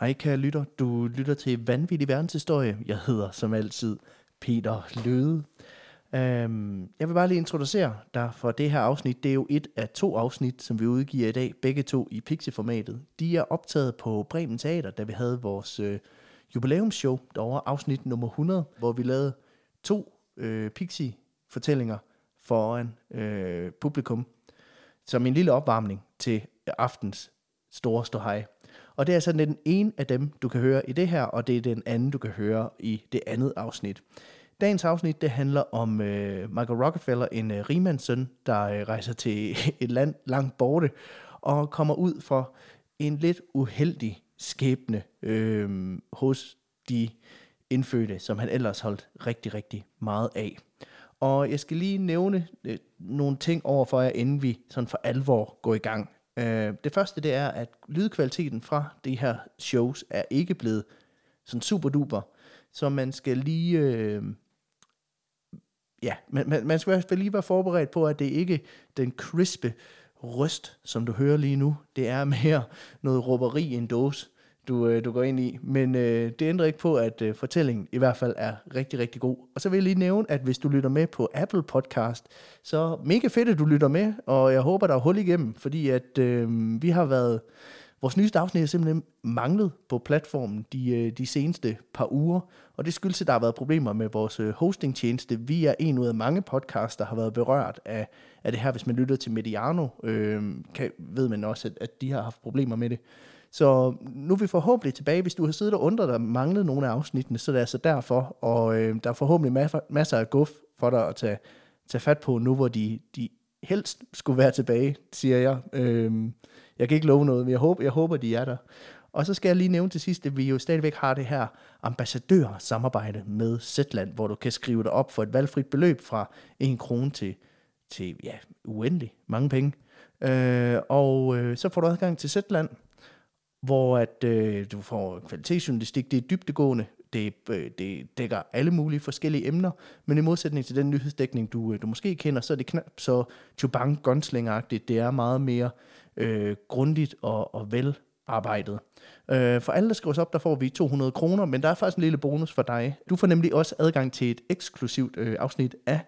Hej kære lytter, du lytter til Vanvittig Verdenshistorie. Jeg hedder som altid Peter Løde. Øhm, jeg vil bare lige introducere dig for det her afsnit. Det er jo et af to afsnit, som vi udgiver i dag, begge to i Pixie-formatet. De er optaget på Bremen Teater, da vi havde vores øh, jubilæumsshow derovre, afsnit nummer 100, hvor vi lavede to øh, Pixie-fortællinger foran øh, publikum, som en lille opvarmning til aftens store ståhej. Og det er altså den ene af dem, du kan høre i det her, og det er den anden, du kan høre i det andet afsnit. Dagens afsnit, det handler om øh, Michael Rockefeller, en øh, rigmandssøn, der øh, rejser til et land langt borte, og kommer ud for en lidt uheldig skæbne øh, hos de indfødte, som han ellers holdt rigtig, rigtig meget af. Og jeg skal lige nævne øh, nogle ting over for jer, inden vi sådan for alvor går i gang. Øh, det første, det er, at lydkvaliteten fra de her shows er ikke blevet sådan super duper, så man skal lige... Øh, ja, man, man, man skal i hvert fald lige være forberedt på, at det ikke er den crispe røst, som du hører lige nu. Det er mere noget råberi i en dåse, du, øh, du går ind i. Men øh, det ændrer ikke på, at øh, fortællingen i hvert fald er rigtig, rigtig god. Og så vil jeg lige nævne, at hvis du lytter med på Apple Podcast, så mega fedt, at du lytter med, og jeg håber, der er hul igennem, fordi at øh, vi har været... Vores nyeste afsnit er simpelthen manglet på platformen de, øh, de seneste par uger, og det skyldes, at der har været problemer med vores øh, hostingtjeneste. Vi er en ud af mange podcasts, der har været berørt af, af det her. Hvis man lytter til Mediano, øh, kan, ved man også, at, at de har haft problemer med det. Så nu er vi forhåbentlig tilbage. Hvis du har siddet og undret dig, manglet nogle af afsnittene, så er det altså derfor. Og øh, der er forhåbentlig ma- masser af guf for dig at tage, tage fat på nu, hvor de, de helst skulle være tilbage, siger jeg. Øh, jeg kan ikke love noget, men jeg håber, jeg håber, de er der. Og så skal jeg lige nævne til sidst, at vi jo stadigvæk har det her ambassadør-samarbejde med Zetland, hvor du kan skrive dig op for et valgfrit beløb fra 1 krone til, til ja, uendelig mange penge. Øh, og øh, så får du adgang til Zetland, hvor at øh, du får kvalitetsjournalistik, det er dybtegående, det, øh, det dækker alle mulige forskellige emner, men i modsætning til den nyhedsdækning, du, øh, du måske kender, så er det knap så Chubang gunslingeragtigt Det er meget mere øh, grundigt og, og vel arbejdet. Øh, for alle, der skriver op, der får vi 200 kroner, men der er faktisk en lille bonus for dig. Du får nemlig også adgang til et eksklusivt øh, afsnit af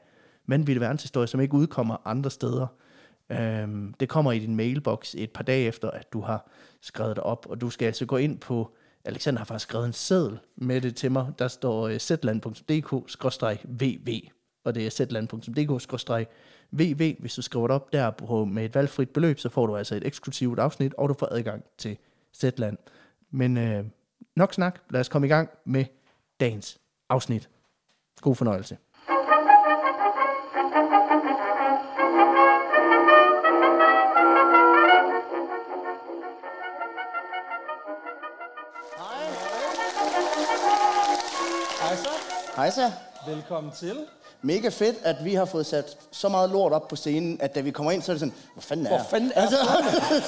Vanvittig Verdenshistorie, som ikke udkommer andre steder. Øhm, det kommer i din mailbox et par dage efter, at du har skrevet det op, og du skal altså gå ind på, Alexander har faktisk skrevet en seddel med det til mig, der står øh, uh, zland.dk-vv, og det er zland.dk-vv. Hvis du skriver det op der på, med et valgfrit beløb, så får du altså et eksklusivt afsnit, og du får adgang til Zland. Men øh, nok snak, lad os komme i gang med dagens afsnit. God fornøjelse. Hej så. Velkommen til. Mega fedt, at vi har fået sat så meget lort op på scenen, at da vi kommer ind, så er det sådan, hvor fanden er Hvor fanden er altså,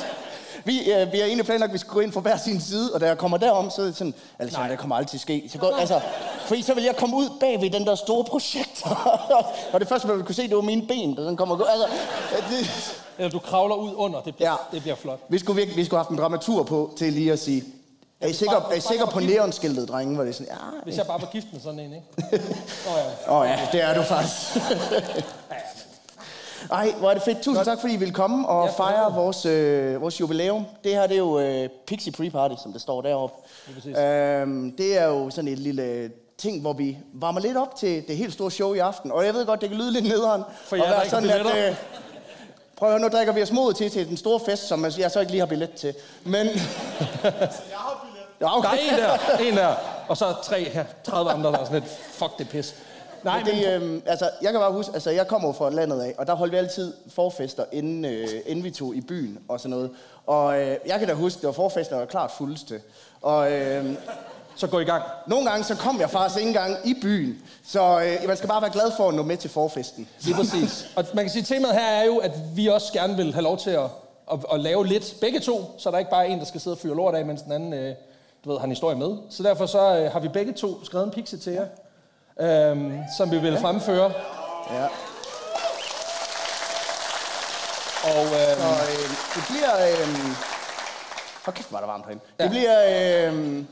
vi, øh, vi har egentlig planlagt, at vi skal gå ind fra hver sin side, og da jeg kommer derom, så er det sådan, altså, det kommer altid ske. Så går, altså, fordi så vil jeg komme ud bag ved den der store projektor. og det første, man vil kunne se, det var mine ben, der sådan kommer og går. Altså, det, Eller du kravler ud under, det bliver, ja. det bliver flot. Vi skulle virkelig, vi skulle have haft en dramatur på til lige at sige, er I sikker, er I sikker på neonskiltet, drenge? Var det sådan, ja, Hvis jeg bare var gift med sådan en, ikke? Åh oh, ja. oh, ja, det er du faktisk. Ej, hvor er det fedt. Tusind tak, fordi I ville komme og ja, fejre vores, øh, vores jubilæum. Det her, det er jo øh, Pixie Pre-Party, som det står deroppe. Det, øhm, det er jo sådan et lille ting, hvor vi varmer lidt op til det helt store show i aften. Og jeg ved godt, det kan lyde lidt nederen. For jeg er sådan, at, øh, Prøv at høre, nu drikker vi os mod til til den store fest, som jeg så ikke lige har billet til. Men... Ja, okay. Der er en der, en der, og så tre her, 30 andre, der er sådan lidt, fuck det pis. Nej, men det, øhm, altså, jeg kan bare huske, altså, jeg kommer fra landet af, og der holdt vi altid forfester, inden, øh, inden vi tog i byen og sådan noget. Og øh, jeg kan da huske, det var forfester, der var klart fuldste. Og, øh, så gå i gang. Nogle gange, så kom jeg faktisk ikke engang i byen. Så øh, man skal bare være glad for at nå med til forfesten. Lige præcis. og man kan sige, at temaet her er jo, at vi også gerne vil have lov til at, at, at lave lidt begge to, så der er ikke bare en, der skal sidde og fyre lort af, mens den anden... Øh, du ved, har en historie med. Så derfor så øh, har vi begge to skrevet en pixie til jer, øh, som vi vil ja. fremføre. Ja. Og øh, så, øh, det bliver... Øh, Hold kæft, er der varmt herinde. Ja. Det bliver... Øh,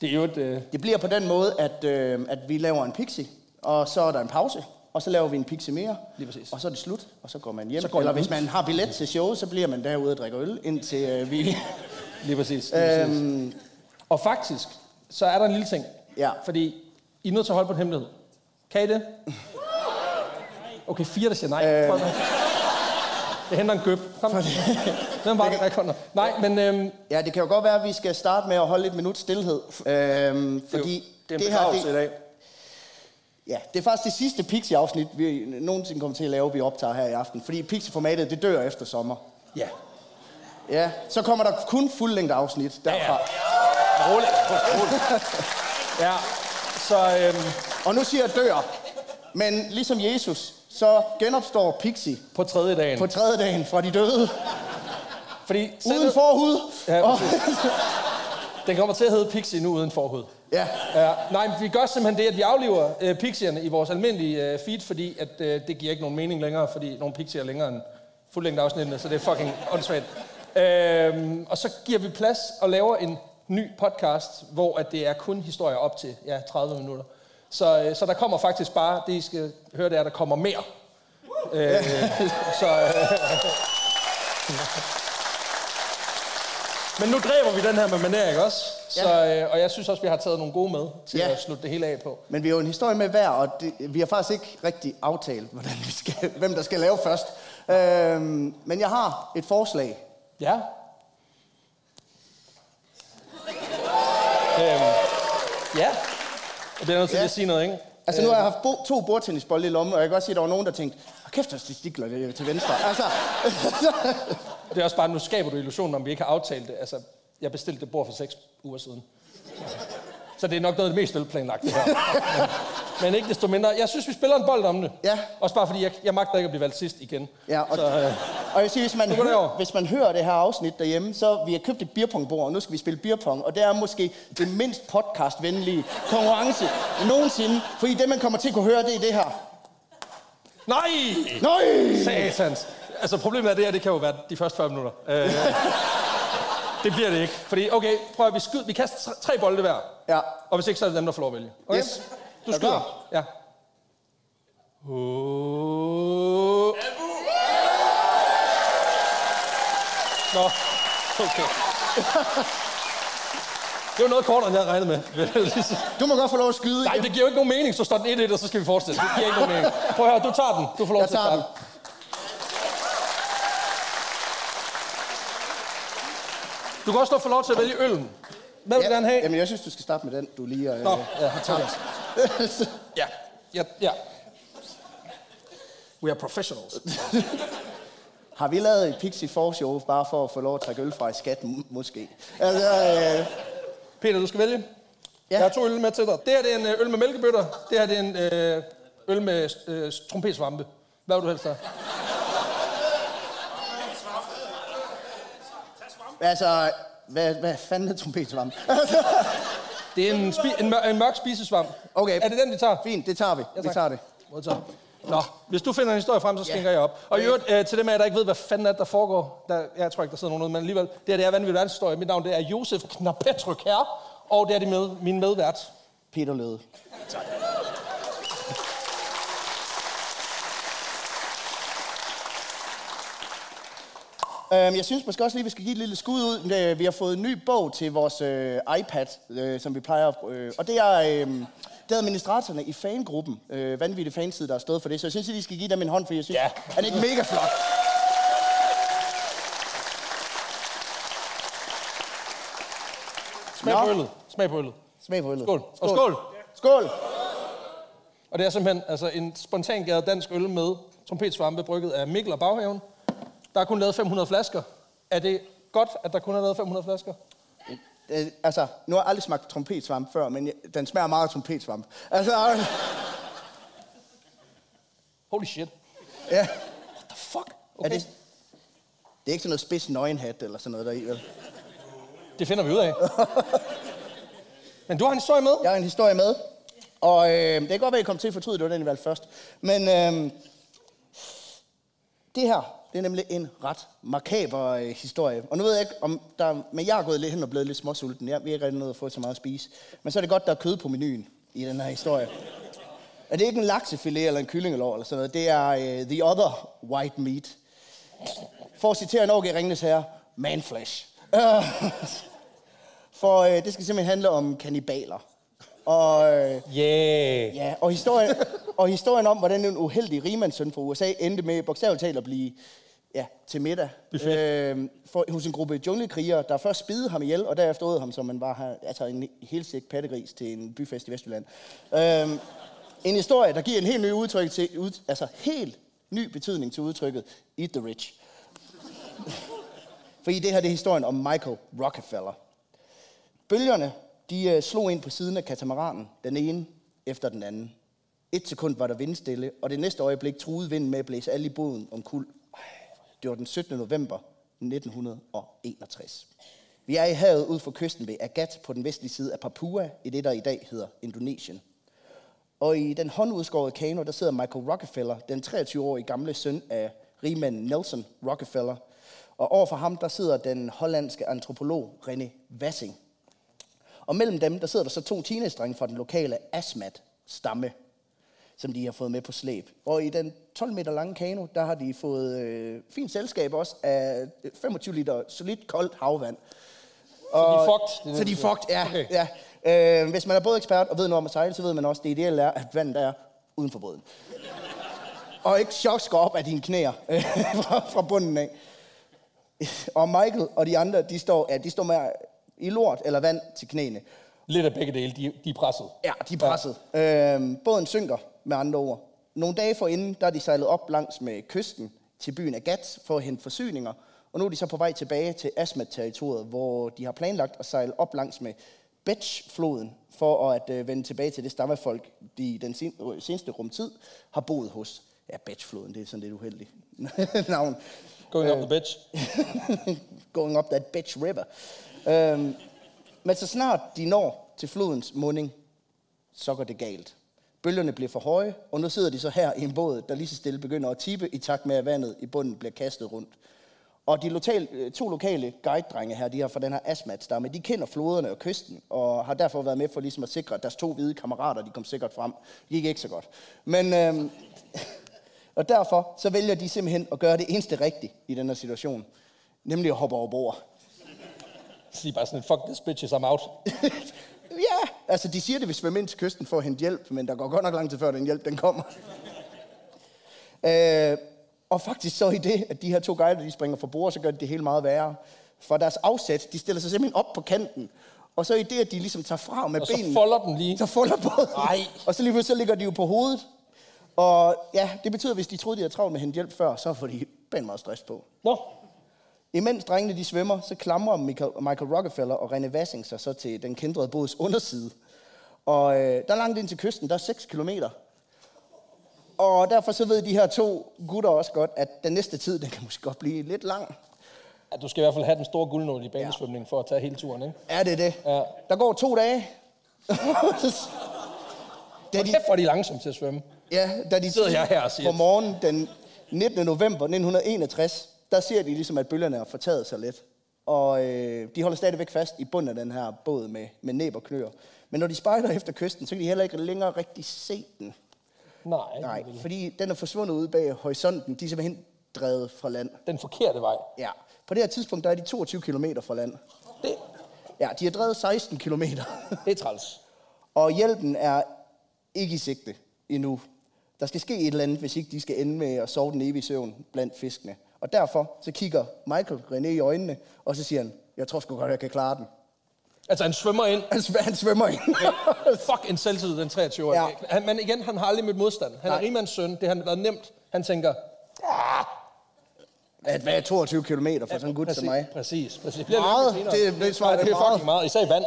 Det er jo et... Øh, Det bliver på den måde, at, øh, at vi laver en pixie, og så er der en pause, og så laver vi en pixie mere. Lige præcis. Og så er det slut, og så går man hjem. Så går Eller hvis man har billet til showet, så bliver man derude og drikker øl, indtil øh, vi... lige præcis. Lige præcis. øhm, Og faktisk, så er der en lille ting. Ja. Fordi I er nødt til at holde på en hemmelighed. Kan I det? Okay, fire, der siger nej. Øh. Jeg henter en gøb. Kom. Hvem var det, der kom? Nej, men øhm, ja, det kan jo godt være, at vi skal starte med at holde et minut stillhed. Øhm, fordi det er det her, begravelse i det, dag. ja, det er faktisk det sidste Pixie-afsnit, vi nogensinde kommer til at lave, vi optager her i aften. Fordi Pixie-formatet, det dør efter sommer. Ja. Ja, så kommer der kun fuldlængde afsnit derfra. ja. Rolig. Rolig. Ja, så øhm, Og nu siger jeg dør. Men ligesom Jesus, så genopstår Pixie på tredje dagen. på tredje dagen fra de døde, Fordi uden forhud. Ja, Og. Den kommer til at hedde Pixie nu uden forhud. ja, Ja, nej, men vi gør simpelthen det, at vi aflever øh, pixierne i vores almindelige øh, feed, fordi at, øh, det giver ikke nogen mening længere, fordi nogle pixier er længere end fuldlængde afsnittene, så det er fucking åndssvagt. Øhm, og så giver vi plads og laver en ny podcast, hvor at det er kun historier op til ja, 30 minutter. Så, øh, så der kommer faktisk bare, det I skal høre, det er, der kommer mere. Øh, så, øh, men nu dræber vi den her med manér, ikke også? Så, øh, og jeg synes også, vi har taget nogle gode med til Ja. at slutte det hele af på. men vi har jo en historie med hver, og det, vi har faktisk ikke rigtig aftalt, hvordan vi skal, hvem der skal lave først. Øhm, men jeg har et forslag. Ja. Øhm, ja. Og det er nødt til Ja. at sige noget, ikke? Altså nu har jeg haft bo, to bordtennisbolde i lommen, og jeg kan godt se, at der var nogen, der tænkte, "Åh, kæft, der er testikler det- til venstre. Altså, Det er også bare, nu skaber du illusionen om, vi ikke har aftalt det. Altså, jeg bestilte det bord for seks uger siden. Så det er nok noget af det mest velplanlagt, det her. Men, men ikke desto mindre. Jeg synes, vi spiller en bold om det. Ja. Også bare fordi, jeg, jeg magter ikke at blive valgt sidst igen. ja, og, Så, øh, og jeg siger, hvis man, hører, hvis man hører det her afsnit derhjemme, så vi har købt et beerpongbord, og nu skal vi spille beerpong, og det er måske det mindst podcastvenlige konkurrence nogensinde, fordi det, man kommer til at kunne høre, det er det her. nej! Nej! Satans. Altså problemet er det her, det kan jo være de første 40 minutter. Øh, det bliver det ikke. Fordi, okay, prøv at vi skyder, vi kaster tre, bolde hver. Ja. Og hvis ikke, så er det dem, der får lov at vælge. Okay? Yes. Du Er skyder. Ja. Uh. Nå, okay. Det var noget kortere, end jeg havde regnet med. Du må godt få lov at skyde Nej, igen. det giver jo ikke nogen mening, så står den 1-1, og så skal vi fortsætte. Det giver ikke nogen mening. Prøv at høre, du tager den. Du får lov Jeg til at starte. den. Du kan også få lov til at vælge øllen. Hvad vil du gerne have? Jamen, jeg synes, du skal starte med den, du lige øh, Nå, ja, har tabt. Ja, ja, ja. We are professionals. Har vi lavet et Pixie Show bare for at få lov at trække øl fra i skat, måske? Altså, øh, Peter, du skal vælge. Ja. Jeg har to øl med til dig. Det her det er en øh, øl med mælkebøtter. Det her det er en øh, øl med øh, trompetsvampe. Hvad vil du helst have? Altså, hvad, hvad fanden er trompetsvamp? Det er en, spi- en, mør- en mørk spisesvamp. Okay. Er det den, vi tager? Fint, det tager vi. Ja, vi tak. tager det. Modtaget. Nå, hvis du finder en historie frem, så skænker jeg op. Og i øvrigt, øh, til dem af jer, der ikke ved, hvad fanden er det, der foregår, der, jeg tror ikke, der sidder nogen ude, men alligevel, det her det er vanvittig verdenshistorie. Mit navn det er Josef Knapetryk her, og det er de med, min medvært. Peter Løde. Øhm, jeg synes måske også lige, vi skal give et lille skud ud. Øh, Vi har fået en ny bog til vores øh, iPad, øh, som vi plejer at... Øh, og det er, øh, det er administratorerne i fangruppen, øh, vanvittige fanside, der har stået for det. Så jeg synes, at I skal give dem en hånd, for jeg synes, Ja. han er ikke mega flot. Smag på øllet. Smag på øllet. Smag på øllet. Skål. Og skål. Skål! Og det er simpelthen altså, en spontan gæret dansk øl med trompetsvampe brygget af Mikkel og Baghaven. Der er kun lavet 500 flasker. Er det godt, at der kun er lavet 500 flasker? Øh, altså, nu har jeg aldrig smagt trompetsvamp før, men jeg, den smager meget af trompetsvamp. Altså, øh, Holy shit. ja. What the fuck? Okay. Er det, det er ikke sådan noget spids nøgenhat eller sådan noget der i, vel? det finder vi ud af. Men du har en historie med? Jeg har en historie med, og øh, det kan godt være, at I kommer til at fortryde, det var den, I valgte først. Men øh, det her, det er nemlig en ret makaber øh, historie. Og nu ved jeg ikke, om der... Men jeg er gået lidt hen og blevet lidt småsulten. Jeg vil ikke rigtig noget at få så meget at spise. Men så er det godt, der er kød på menuen i den her historie. Er det ikke en laksefilet eller en kyllingelår eller sådan noget? Det er øh, the other white meat. For at citere en OG Ringnes her, manflesh. Uh, for øh, det skal simpelthen handle om kannibaler. Og, uh, Yeah. ja, og, historien, og historien om, hvordan en uheldig rigmandssøn fra USA endte med bogstaveligt talt at blive ja, til middag øh, for, hos en gruppe junglekrigere, der først spidede ham ihjel, og derefter åd ham, som man bare har altså en helt sigt pattegris til en byfest i Vestjylland. Øh, en historie, der giver en helt ny udtryk til, ud, altså helt ny betydning til udtrykket eat the rich. Fordi det her det er historien om Michael Rockefeller. Bølgerne, de øh, slog ind på siden af katamaranen, den ene efter den anden. Et sekund var der vindstille, og det næste øjeblik truede vinden med at blæse alle i båden om kul. Det var den 17. november 1961. Vi er i havet ud for kysten ved Agat på den vestlige side af Papua, i det der i dag hedder Indonesien. Og i den håndudskårede kano, der sidder Michael Rockefeller, den 23-årige gamle søn af rigmanden Nelson Rockefeller. Og overfor ham, der sidder den hollandske antropolog René Wassing, og mellem dem, der sidder der så to teenage fra den lokale Asmat-stamme, som de har fået med på slæb. Og i den 12 meter lange kano, der har de fået øh, fint selskab også af 25 liter solidt koldt havvand. Så de er fucked. det Så de er fucked, ja. Okay. ja. Øh, hvis man er både ekspert og ved noget om at sejle, så ved man også, at det ideelle er, at vandet er uden for båden. og ikke chok skal op af dine knæer fra, fra bunden af. Og Michael og de andre, de står, ja, de står med i lort eller vand til knæene. Lidt af begge dele, de, de er presset. Ja, de er presset. Ja. Øhm, båden synker, med andre ord. Nogle dage forinden, der er de sejlet op langs med kysten til byen Agat for at hente forsyninger. Og nu er de så på vej tilbage til Asmat-territoriet, hvor de har planlagt at sejle op langs med Betch-floden for at øh, vende tilbage til det stammefolk, de den sen, øh, seneste rumtid har boet hos. Ja, Betch-floden, det er sådan lidt uheldigt navn. Going up the bitch. Going up that bitch river. Øhm, men så snart de når til flodens munding, så går det galt. Bølgerne bliver for høje, og nu sidder de så her i en båd, der lige så stille begynder at tippe i takt med, at vandet i bunden bliver kastet rundt. Og de lokale, øh, to lokale guide-drenge her, de her fra den her Asmat-stamme, de kender floderne og kysten, og har derfor været med for ligesom at sikre, at deres to hvide kammerater, de kom sikkert frem. Det gik ikke så godt. Men, øhm, og derfor så vælger de simpelthen at gøre det eneste rigtige i den her situation, nemlig at hoppe over bord. Så de bare sådan, fuck this bitches, I'm out. Ja, altså de siger, det vil svømme ind til kysten for at hente hjælp, men der går godt nok lang tid før den hjælp, den kommer. øh, og faktisk så i det, at de her to guider, de springer fra bord, så gør det det hele meget værre. For deres afsæt, de stiller sig simpelthen op på kanten. Og så i det, at de ligesom tager fra med Og så benene, folder den lige. så folder båden. Ej. Og så lige pludselig så ligger de jo på hovedet. Og ja, det betyder, at hvis de troede, de havde travlt med at hente hjælp før, så får de pænt meget stress på. Nå, Imens drengene de svømmer, så klamrer Michael, Rockefeller og René Vassing sig så til den kendrede båds underside. Og øh, der er langt ind til kysten, der er 6 kilometer. Og derfor så ved de her to gutter også godt, at den næste tid, den kan måske godt blive lidt lang. ja, du skal i hvert fald have den store guldnål i banesvømning for at tage hele turen, ikke? Er det det? Ja. Der går to dage. da de, kæft, hvor er de langsomt til at svømme. ja, da de Sidder jeg her og siger. på morgenen den 19. november 1961, der ser de ligesom, at bølgerne har fortaget sig lidt. Og øh, de holder stadigvæk fast i bunden af den her båd med, med næb og klør. Men når de spejder efter kysten, så kan de heller ikke længere rigtig se den. Nej, Nej, fordi den er forsvundet ude bag horisonten. De er simpelthen drevet fra land. den forkerte vej. Ja. På det her tidspunkt, der er de 22 km fra land. Det, Ja, de har drevet 16 km. det er træls. og hjælpen er ikke i sigte endnu. Der skal ske et eller andet, hvis ikke de skal ende med at sove den evige søvn blandt fiskene. Og derfor så kigger Michael René i øjnene, og så siger han, jeg tror sgu godt, jeg kan klare den. Altså, han svømmer ind. Han, sv- han svømmer ind. Fuck en selvtid, den 23-årige. Ja. Han, men igen, han har aldrig mødt modstand. Han er Nej. rigmands søn. Det har været nemt. Han tænker, At hvad er 22 km for sådan en gut præcis, som mig? Præcis, præcis. Bliver Meget. senere. Det- det svarer det det er meget. fucking meget. Især i vand.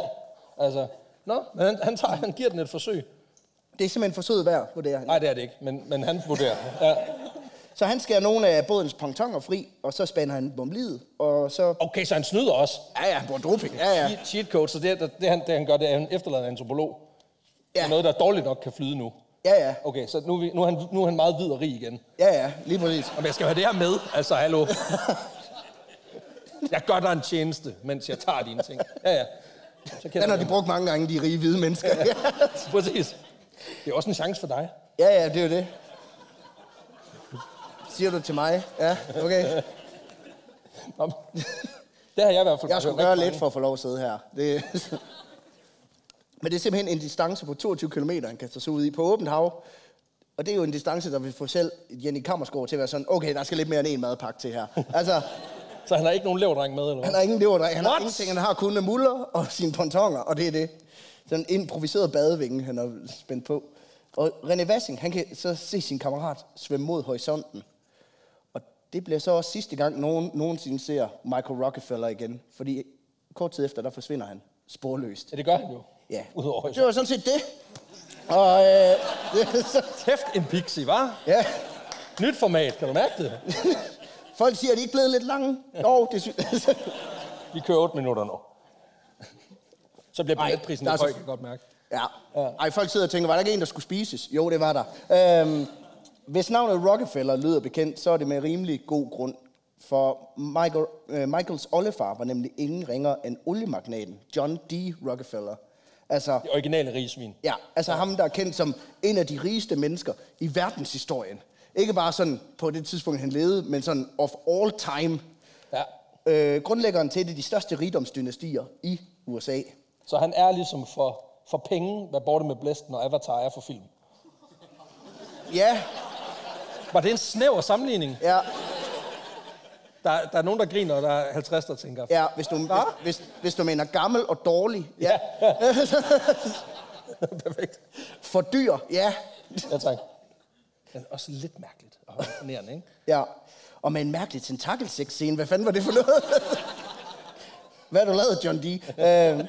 Altså, nå, men han, han, tager, han giver den et forsøg. Det er simpelthen for sød værd, vurderer han. Nej, det er det ikke, men, men han vurderer. Ja. Så han skærer nogle af bådens pontoner fri, og så spænder han dem livet, og så... Okay, så han snyder også. Ja, ja, på doping. Ja, ja. Cheat, cheat code, så det, det, det, han, det han gør, det er, at han efterlader en antropolog. Ja. Ja. Noget, der dårligt nok kan flyde nu. Ja, ja. Okay, så nu vi, nu, er han, nu er han meget hvid og rig igen. Ja, ja, lige præcis. Jamen, jeg skal have det her med. Altså, hallo. Jeg gør dig en tjeneste, mens jeg tager dine ting. Ja, ja. Så Den har de brugt mange gange, de rige hvide mennesker. Ja, Præcis. Det er også en chance for dig. ja, ja det er jo det. Siger du til mig? Ja, okay. Nå, Det har jeg i hvert fald Jeg skulle gøre lidt for at få lov at sidde her. Det... Men det er simpelthen en distance på 22 km, han kaster sig ud i på åbent hav. Og det er jo en distance, der vil få selv Jenny Kammersgaard til at være sådan, okay, der skal lidt mere end en madpakke til her. Altså, Så han har ikke nogen leverdreng med, eller hvad? han har ingen leverdrej, han har What? ingenting, han har kun muller og sine pontonger, og det er det. Sådan en improviseret badevinge, han har spændt på. Og René Vassing, han kan så se sin kammerat svømme mod horisonten. Det bliver så også sidste gang, nogen nogensinde ser Michael Rockefeller igen. Fordi kort tid efter, der forsvinder han sporløst. Ja, det gør han jo. Ja, Udover det var sådan set det. Og øh, det, er så, Kæft en pixie, var? ja, Nyt format, kan du mærke det? folk siger, at de ikke blevet lidt lange. Jo, det synes Vi kører 8 minutter nu. Så bliver billetprisen lidt høj, kan jeg godt mærke. Ja. Ej, folk sidder og tænker, var der ikke en, der skulle spises? Jo, det var der. Øhm, hvis navnet Rockefeller lyder bekendt, så er det med rimelig god grund. For Michael, øh, Michaels oldefar var nemlig ingen ringer end oliemagnaten John D. Rockefeller. Altså, Det originale rigsvin. ja, altså ham, der er kendt som en af de rigeste mennesker i verdenshistorien. Ikke bare sådan på det tidspunkt, han levede, men sådan of all time. Ja. Øh, grundlæggeren til et af de største rigdomsdynastier i USA. Så han er ligesom for, for penge, hvad Borte med Blæsten og Avatar er for film. Ja, Var det en snæver sammenligning? ja, Der, der er nogen, der griner, og der er 50, der tænker. Ja, hvis du, hvis, hvis, hvis du mener gammel og dårlig. Ja. Perfekt. For dyr, ja. Ja, tak. Men også lidt mærkeligt og imponerende, ikke? ja. Og med en mærkelig tentakelsex-scene. Hvad fanden var det for noget? Hvad har du lavet, John D? Øhm.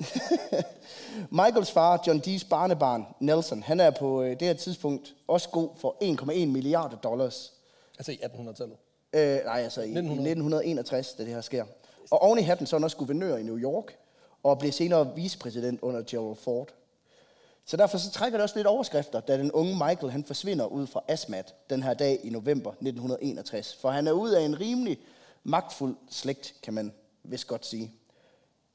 Michaels far, John D's barnebarn, Nelson, han er på øh, det her tidspunkt også god for 1,1 milliarder dollars. Altså i 1800-tallet. Øh, nej, altså i, i 1961, da det her sker. Og oven i hatten så er han også guvernør i New York, og blev senere vicepræsident under Gerald Ford. Så derfor så trækker det også lidt overskrifter, da den unge Michael han forsvinder ud fra Asmat den her dag i november 1961. For han er ud af en rimelig magtfuld slægt, kan man vist godt sige.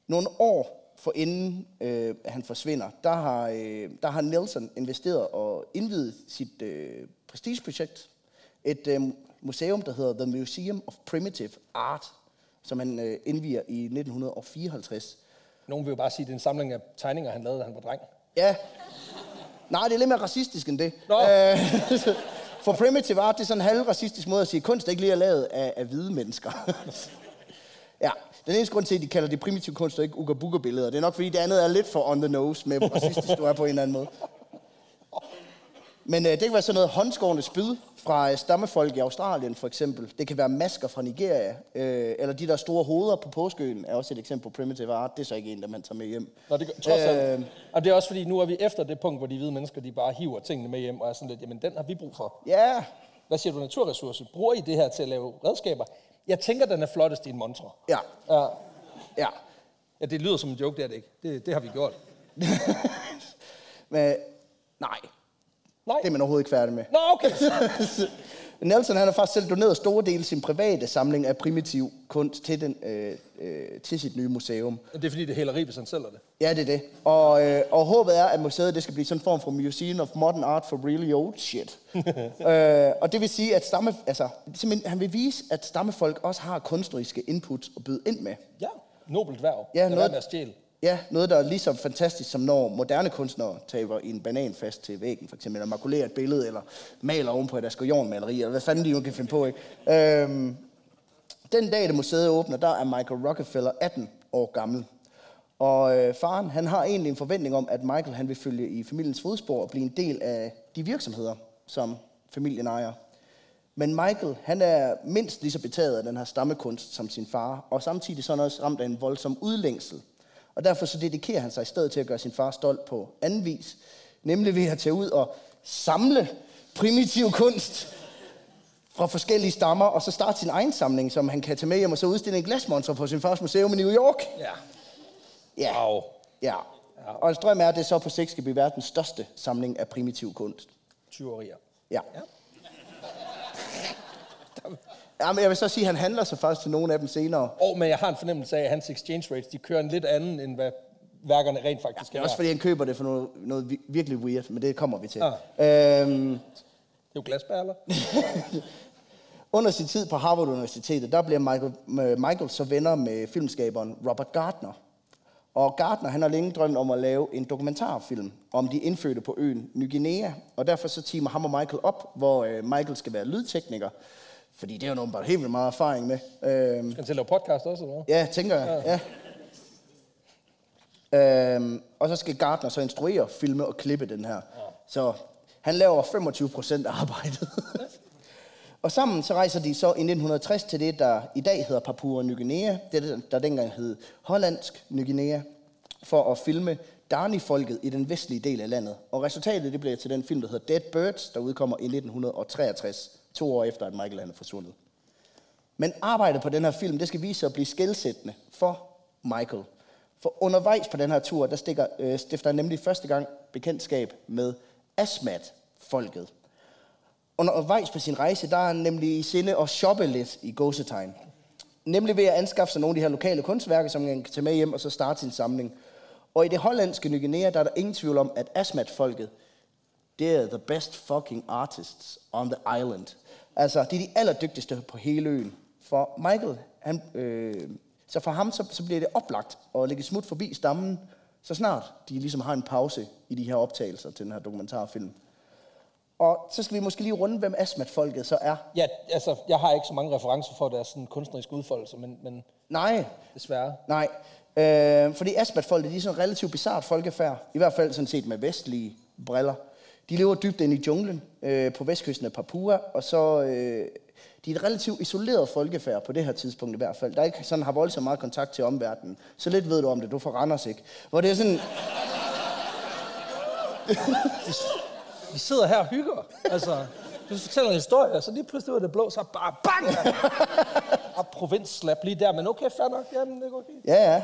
Nogle år for inden øh, han forsvinder, der har, øh, der har Nelson investeret og indvidet sit øh, prestigeprojekt. Et øh, museum, der hedder The Museum of Primitive Art, som han øh, indviger i 1954. Nogen vil jo bare sige, at det er en samling af tegninger, han lavede, da han var dreng. Ja. Nej, det er lidt mere racistisk end det. Nå. Øh, for primitive art, det er sådan en halvracistisk måde at sige, at kunst er ikke lige er lavet af, af hvide mennesker. ja, den eneste grund til, at de kalder det primitiv kunst og ikke ugabuga billeder det er nok fordi det andet er lidt for on the nose med, racistisk du er på en eller anden måde. Men øh, det kan være sådan noget håndskårende spyd fra øh, stammefolk i Australien for eksempel. Det kan være masker fra Nigeria, øh, eller de der store hoveder på påskeøen er også et eksempel på primitive art. Det er så ikke en, der man tager med hjem. Nå, det gør, trods alt. Øh. Og det er også fordi, nu er vi efter det punkt, hvor de hvide mennesker, de bare hiver tingene med hjem, og er sådan lidt, jamen den har vi brug for. Ja, Hvad siger du, naturressourcer? Bruger I det her til at lave redskaber? Jeg tænker, den er flottest i en montre. ja, Ja. ja. ja, det lyder som en joke, det er det ikke. Det, det har vi gjort. Men, nej, Nej. det er man overhovedet ikke færdig med. Nå, okay. Nelson han har faktisk selv doneret store dele af sin private samling af primitiv kunst til, den, øh, øh, til sit nye museum. Det er fordi, det er hæleri, hvis han sælger det. Ja, det er det. Og, øh, og håbet er, at museet det skal blive sådan en form for Museum of Modern Art for really old shit. øh, og det vil sige, at stamme, altså, simpelthen, han vil vise, at stammefolk også har kunstneriske input at byde ind med. Ja, nobelt værv. Ja, noget- med at stjæle. Ja, noget, der er lige så fantastisk, som når moderne kunstnere taber en banan fast til væggen, for eksempel, eller makulerer et billede, eller maler ovenpå et askerjornmaleri, eller hvad fanden de nu kan finde på, ikke? Øhm, den dag, det museet åbner, der er Michael Rockefeller 18 år gammel. Og øh, faren, han har egentlig en forventning om, at Michael han vil følge i familiens fodspor og blive en del af de virksomheder, som familien ejer. Men Michael, han er mindst lige så betaget af den her stammekunst som sin far, og samtidig sådan også ramt af en voldsom udlængsel. Og derfor så dedikerer han sig i stedet til at gøre sin far stolt på anden vis, nemlig ved at tage ud og samle primitiv kunst fra forskellige stammer, og så starte sin egen samling, som han kan tage med hjem og så udstille en glasmonster på sin fars museum i New York. Ja. Ja, Wow. ja. Ja. Og hans drøm er, at det så på sigt skal blive verdens største samling af primitiv kunst. Tyverier. Ja. Ja. ja men jeg vil så sige, at han handler sig faktisk til nogle af dem senere. Og men jeg har en fornemmelse af, at hans exchange rates, de kører en lidt anden, end hvad værkerne rent faktisk Det er. også fordi, han køber det for noget, noget vi- virkelig weird, men det kommer vi til. Ah. Øhm, Det er jo glasperler. under sin tid på Harvard Universitetet, der bliver Michael, øh, Michael så venner med filmskaberen Robert Gardner. Og Gardner, han har længe drømt om at lave en dokumentarfilm om de indfødte på øen Ny Guinea. Og derfor så teamer ham og Michael op, hvor øh, Michael skal være lydtekniker. Fordi det er jo nogen, bare helt vildt meget erfaring med. Øhm, Skal han til at lave podcast også, eller hvad? Ja, tænker jeg. Ja. Øhm, og så skal Gardner så instruere, filme og klippe den her. Ja. Så han laver 25 procent af arbejdet. og sammen så rejser de så i 1960 til det, der i dag hedder Papua Ny Guinea. Det, der dengang hed Hollandsk Ny Guinea. For at filme Dani-folket i den vestlige del af landet. Og resultatet det blev til den film, der hedder Dead Birds, der udkommer i 1963, to år efter, at Michael han er forsvundet. Men arbejdet på den her film, det skal vise sig at blive skældsættende for Michael. For undervejs på den her tur, der stikker, øh, stifter han nemlig første gang bekendtskab med Asmat-folket. Undervejs på sin rejse, der er han nemlig i sinde at shoppe lidt i gåsetegn. Nemlig ved at anskaffe sig nogle af de her lokale kunstværker, som han kan tage med hjem og så starte sin samling. Og i det hollandske Ny Guinea, der er der ingen tvivl om, at Asmat-folket, det er the best fucking artists on the island. Altså, de er de allerdygtigste på hele øen. For Michael, han, øh, så for ham, så, så bliver det oplagt at lægge smut forbi stammen, så snart de ligesom har en pause i de her optagelser til den her dokumentarfilm. Og så skal vi måske lige runde, hvem Asmat-folket så er. Ja, altså, jeg har ikke så mange referencer for deres sådan, kunstneriske udfoldelse, men, men Nej, desværre. Nej, øh, fordi Aspat-folket, de er sådan relativt bizart folkefærd, i hvert fald sådan set med vestlige briller. De lever dybt inde i junglen øh, på vestkysten af Papua, og så øh, de er et relativt isoleret folkefærd på det her tidspunkt i hvert fald. Der ikke sådan har voldsomt meget kontakt til omverdenen. Så lidt ved du om det, du får Randers ikke. Hvor det er sådan, Vi sidder her og hygger. Altså, du fortæller en historie, og så lige pludselig var det blå, så bare bang! og provinsslap lige der, men okay, fair nok. Jamen, det går fint. ja ja.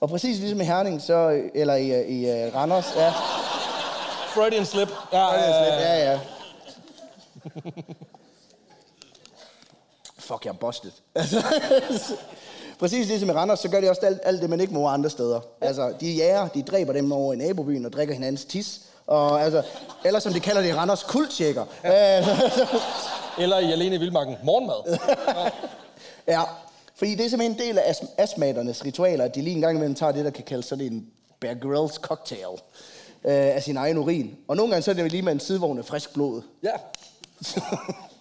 Og præcis ligesom i Herning, så, eller i, øh, i uh, Randers, ja. Freudian slip. Ja, Ja, ja. Fuck, jeg er busted. Præcis ligesom i Randers, så gør de også alt, alt det, man ikke må andre steder. Altså, de jager, de dræber dem over i nabobyen og drikker hinandens tis. Og altså, eller som de kalder det i Randers, kulttjekker. Altså, Eller i Alene i Vildmarken. Morgenmad. ja, fordi det er simpelthen en del af as- astmaternes ritualer, at de lige en gang imellem tager det, der kan kaldes sådan en Bear Grylls cocktail øh, af sin egen urin. Og nogle gange så er det lige med en sidevogn af frisk blod. Ja.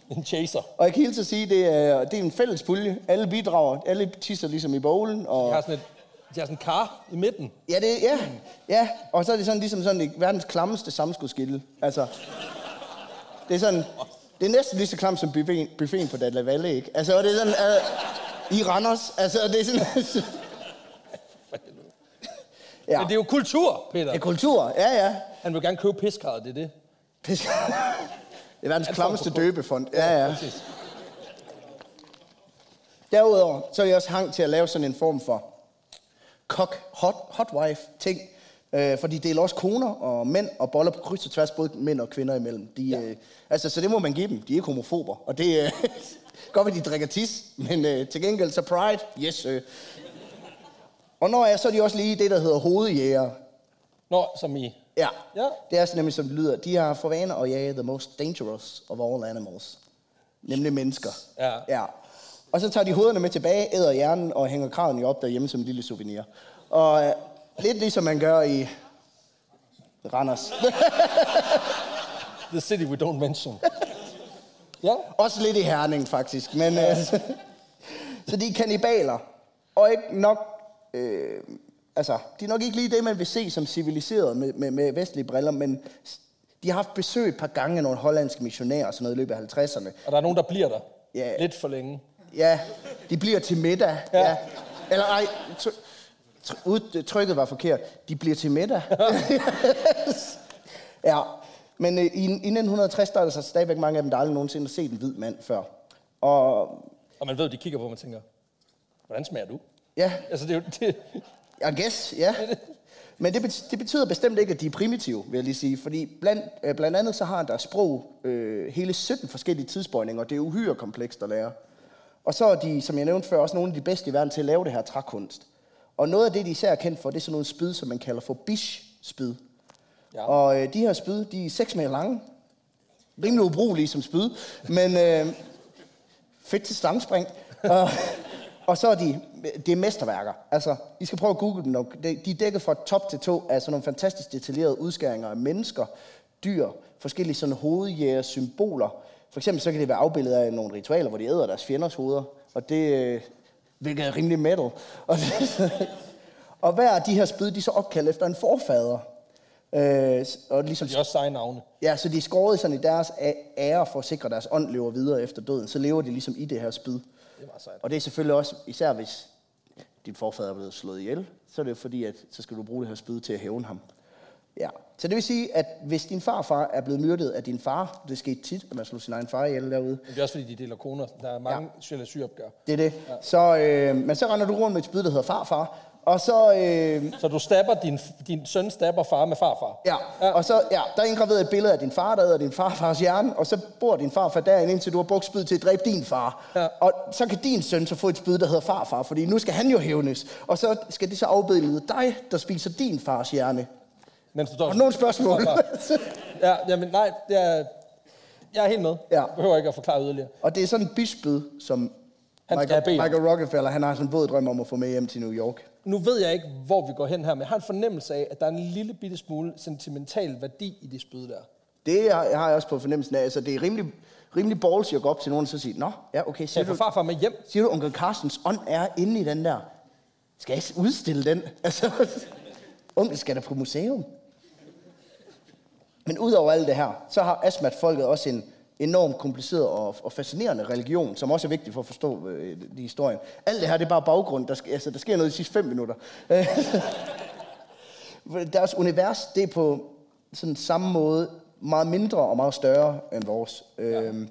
En chaser. Og jeg kan at sige, det er, det er en fælles pulje. Alle bidrager, alle tisser ligesom i bowlen. Og, De har sådan et, de har sådan en kar i midten. ja, det, ja, ja, og så er det sådan, ligesom sådan et verdens klammeste samskudskilde. Altså, det er sådan, det er næsten lige så klamt som buffeten, buffeten på Dadla Valle, ikke? Altså, og det er sådan, uh, i Randers, altså, det er sådan, ja, Men det er jo kultur, Peter. det er kultur, ja, ja. Han vil gerne købe piskarret, det er det. Pis- Det er verdens klammeste døbefond. Ja, ja. Derudover, så er jeg også hang til at lave sådan en form for kok hot, hot wife ting. Øh, for de deler også koner og mænd og boller på kryds og tværs, både mænd og kvinder imellem. De, ja. øh, altså, så det må man give dem. De er ikke homofober. Og det er øh, godt, at de drikker tis, men øh, til gengæld så pride, yes. Øh. Og når jeg så er de også lige det, der hedder hovedjæger. Nå, som i... Ja. Ja. Det er nemlig, som det lyder. De har for vane at jage the most dangerous of all animals. Nemlig mennesker. Ja. ja. Og så tager de hovederne med tilbage, æder hjernen og hænger kraven op derhjemme som en lille souvenir. Og øh, lidt ligesom man gør i Randers. The city we don't mention. Ja. Også lidt i Herning, faktisk. Men, øh, så de er kannibaler. Og ikke nok... Øh, altså, de er nok ikke lige det, man vil se som civiliseret med, med, med vestlige briller, men de har haft besøg et par gange af nogle hollandske missionærer og sådan noget i løbet af 50'erne. Og der er nogen, der bliver der. Ja. Lidt for længe. Ja, de bliver til middag. Ja. Ja. Eller ej, tr- tr- ud, trykket var forkert. De bliver til middag. ja, men øh, i, i 1960 der er der så stadigvæk mange af dem, der aldrig nogensinde har set en hvid mand før. Og Og man ved, de kigger på og tænker, hvordan smager du? Ja, Altså, det er jo... Det, I guess, ja. Men det, det betyder bestemt ikke, at de er primitive, vil jeg lige sige. Fordi blandt, øh, blandt andet så har der sprog øh, hele 17 forskellige tidsbøjninger. Det er uhyre komplekst at lære. Og så er de, som jeg nævnte før, også nogle af de bedste i verden til at lave det her trækunst. Og noget af det, de især er kendt for, det er sådan nogle spyd, som man kalder for bish-spyd. Ja. Og øh, de her spyd, de er 6 meter lange. Rimelig ubrugelige som spyd, men øh, fedt til stangspring. og, og så er de, det er mesterværker. Altså, I skal prøve at google dem. De er dækket fra top til to af sådan nogle fantastisk detaljerede udskæringer af mennesker, dyr, forskellige sådan hovedjæger symboler. For eksempel så kan det være afbildet af nogle ritualer, hvor de æder deres fjenders hoveder. Og det, øh, hvilket er rimelig metal. Og, og hver af de her spyd, de er så opkaldt efter en forfader. Øh, og ligesom De er også seje navne. Ja, så de er skåret sådan i deres ære for at sikre, at deres ånd lever videre efter døden. Så lever de ligesom i det her spyd. Det meget sejt. Og det er selvfølgelig også, især hvis din forfader er blevet slået ihjel, så er det jo fordi, at så skal du bruge det her spyd til at hævne ham. Ja. Så det vil sige, at hvis din farfar er blevet myrdet af din far, det sker tit, at man slår sin egen far ihjel derude, Men det er også fordi, de deler koner. Der er mange ja. syopgør. det er det. Ja. Så, øh, men så render du rundt med et spyd, der hedder farfar, og så, øh, Så du stabber din, din søn stabber far med farfar. Ja, ja. og så ja, der er indgraveret et billede af din far, der æder din farfars hjerne, og så bor din farfar derinde, indtil du har brugt spyd til at dræbe din far. Ja. Og så kan din søn så få et spyd, der hedder farfar, fordi nu skal han jo hævnes. Og så skal det så afbillede dig, der spiser din fars hjerne. Mens du står Har nogle spørgsmål? Ja, jamen nej, det er, jeg er helt med. Ja. Jeg behøver ikke at forklare yderligere. og det er sådan en bispyd, som Han Michael. Michael Rockefeller, han har sådan en våd drøm om at få med hjem til New York. Nu ved jeg ikke, hvor vi går hen her, men jeg har en fornemmelse af, at der er en lille bitte smule sentimental værdi i det spyd der. Det har jeg også på fornemmelsen af. Altså, det er rimelig, rimelig ballsy at gå op til nogen og så sige, Nå, ja, okay, siger få du, farfar med hjem? siger du, onkel Carstens ånd er inde i den der? Skal jeg udstille den? Altså, onkel skal da på museum. Men udover alt det her, så har Asmat-folket også en enormt kompliceret og, og fascinerende religion, som også er vigtig for at forstå øh, de historien. Alt det her, det er bare baggrund. Der, sk- altså, der sker noget de sidste fem minutter. Deres univers, det er på sådan samme måde meget mindre og meget større end vores. Ja. Øhm,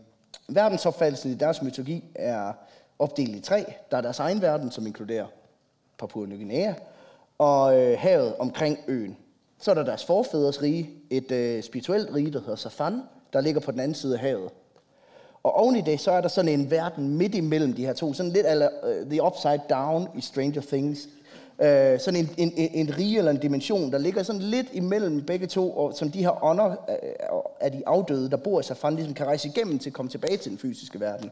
verdensopfattelsen i deres mytologi er opdelt i tre. Der er deres egen verden, som inkluderer Papua Ny Guinea, og øh, havet omkring øen. Så er der deres forfædres rige, et øh, spirituelt rige, der hedder Safan, der ligger på den anden side af havet. Og oven i det, så er der sådan en verden midt imellem de her to, sådan lidt ala, uh, The Upside Down i Stranger Things. Uh, sådan en, en, en, rige eller en dimension, der ligger sådan lidt imellem begge to, og som de her ånder uh, af de afdøde, der bor i Safan, ligesom kan rejse igennem til at komme tilbage til den fysiske verden.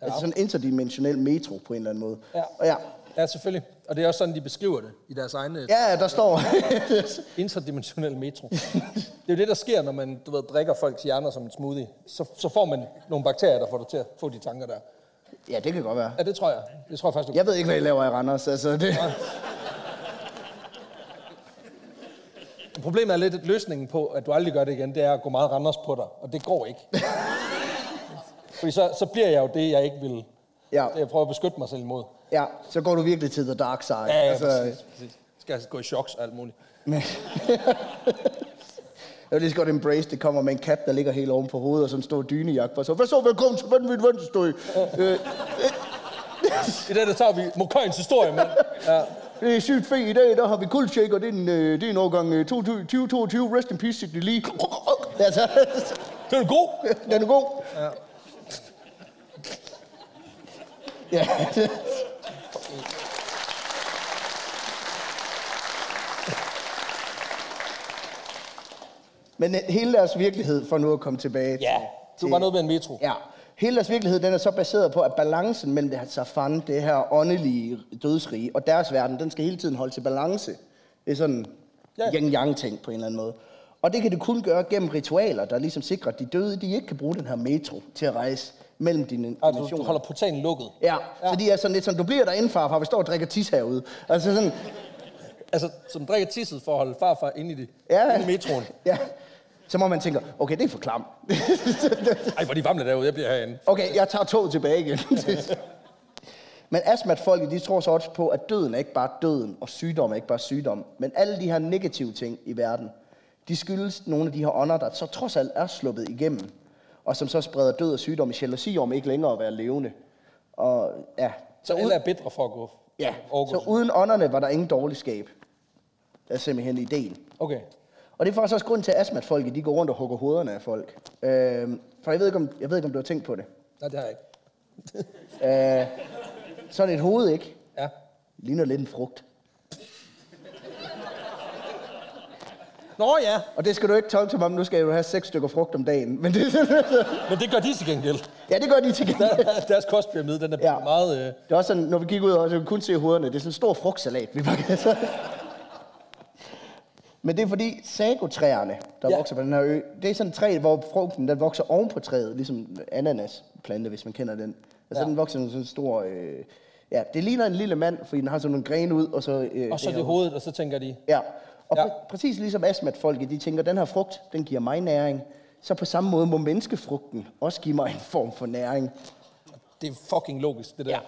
Ja. Altså sådan en interdimensionel metro på en eller anden måde. Ja. Og ja, Ja, selvfølgelig. Og det er også sådan, de beskriver det i deres egne ja der står... interdimensionelle metro. Det er jo det, der sker, når man du ved, drikker folks hjerner som en smoothie. Så, så får man nogle bakterier, der får dig til at få de tanker der. ja, det kan godt være. Ja, det tror jeg. Det tror jeg faktisk, du Jeg ved ikke, hvad I laver i Randers. Altså, det... Problemet er lidt, at løsningen på, at du aldrig gør det igen, det er at gå meget Randers på dig. Og det går ikke. Fordi så, så bliver jeg jo det, jeg ikke vil. Ja. Det, jeg prøver at beskytte mig selv imod. Ja, så går du virkelig til the dark side. Ja, ja, altså, præcis, præcis. Skal jeg gå i choks og alt muligt. Men- Jeg vil lige så godt embrace, det kommer med en kat, der ligger helt oven på hovedet, og sådan en stor dynejakke. Og så, hvad så, velkommen til vanvittigt venstrestøj. Øh, I det, der tager vi Mokøjens historie med. Ja. det er sygt fedt i dag, der har vi kuldshaker, det er en, øh, det er en årgang øh, 2022, rest in peace, Sidney Lee. Altså, Det er god. den er god. Ja. Ja. Men øh, hele deres virkelighed, for nu at komme tilbage Ja, til, du var noget med en metro. Ja. Hele deres virkelighed, den er så baseret på, at balancen mellem det her safan, det her åndelige dødsrige, og deres verden, den skal hele tiden holde til balance. Det er sådan Ja. en yin-yang ting på en eller anden måde. Og det kan det kun gøre gennem ritualer, der ligesom sikrer, at de døde, de ikke kan bruge den her metro til at rejse mellem dine Altså, du dimensioner. holder portalen lukket. Ja, ja, så de er sådan lidt sådan, du bliver derinde, farfar, vi står og drikker tis herude. Altså sådan, Altså, som drikker tisset for at holde farfar inde i, det, Ja. inde i metroen. ja. Så må man tænke, okay, det er for klam. Ej, hvor de varme derude, jeg bliver herinde. Okay, jeg tager toget tilbage igen. men astmatfolket, de tror så også på, at døden er ikke bare døden, og sygdom er ikke bare sygdom. Men alle de her negative ting i verden, de skyldes nogle af de her ånder, der så trods alt er sluppet igennem. Og som så spreder død og sygdom i jalousi om ikke længere at være levende. Og ja, Så alle er bedre for at gå. ja. så uden ånderne var der ingen dårligskab. Det er simpelthen ideen. Okay. Og det er faktisk også grund til, at astmatfolket de går rundt og hugger hovederne af folk. Øh, for jeg ved, ikke, om, jeg ved ikke, om du har tænkt på det. Nej, det har jeg ikke. Øh, sådan et hoved, ikke? Ja. Ligner lidt en frugt. Nå ja, Og det skal du ikke tolke som om, nu skal du have seks stykker frugt om dagen. Men det, men det gør de til gengæld. ja, det gør de til gengæld. Der, deres kostpyramide, den er Ja. meget... Øh, Det er også sådan, når vi kigger ud, og så vi kun se hovederne. Det er sådan en stor frugtsalat, vi bare kan så. Men det er fordi sagotræerne, der ja. Vokser på den her ø, det er sådan et træ, hvor frugten den vokser oven på træet, ligesom ananasplante, hvis man kender den. Altså Ja. den vokser sådan en stor... Øh, ja, det ligner en lille mand, fordi den har sådan nogle grene ud, og så... Øh, og så her- det hovedet, og så tænker de... Ja, og Ja. ja. Pr- præcis ligesom astmatfolket, de tænker, den her frugt, den giver mig næring. Så på samme måde må menneskefrugten også give mig en form for næring. Det er fucking logisk, det der. Ja.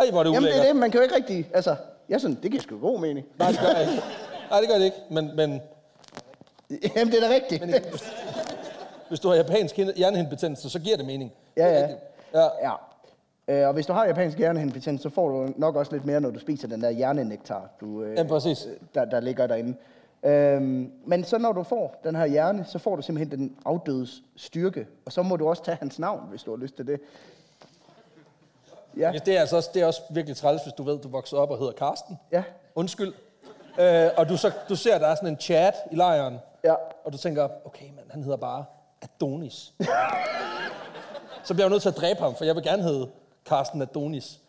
Ej, hvor er det Jamen det er det, man kan jo ikke rigtig... Altså, jeg synes, det giver sgu god mening. Nej, det gør jeg ikke. Nej, det gør det ikke. Men, men Jamen det er da rigtigt. hvis du har japansk hjernehindebetændelse, så giver det mening. Ja, ja. Ja. ja. Øh, og hvis du har japansk hjernehindebetændelse, så får du nok også lidt mere, når du spiser den der hjernenektar, du, øh, Ja, præcis. der, der ligger derinde. Øhm, men så når du får den her hjerne, så får du simpelthen den afdødes styrke. Og så må du også tage hans navn, hvis du har lyst til det. Ja, Ja, Det er, altså også, det er også virkelig træls, hvis du ved, du vokser op og hedder Karsten. ja, Undskyld. Øh, og du, så, du ser, der er sådan en chat i lejren, ja. og du tænker, okay, men han hedder bare Adonis. så bliver jeg nødt til at dræbe ham, for jeg vil gerne hedde Karsten Adonis.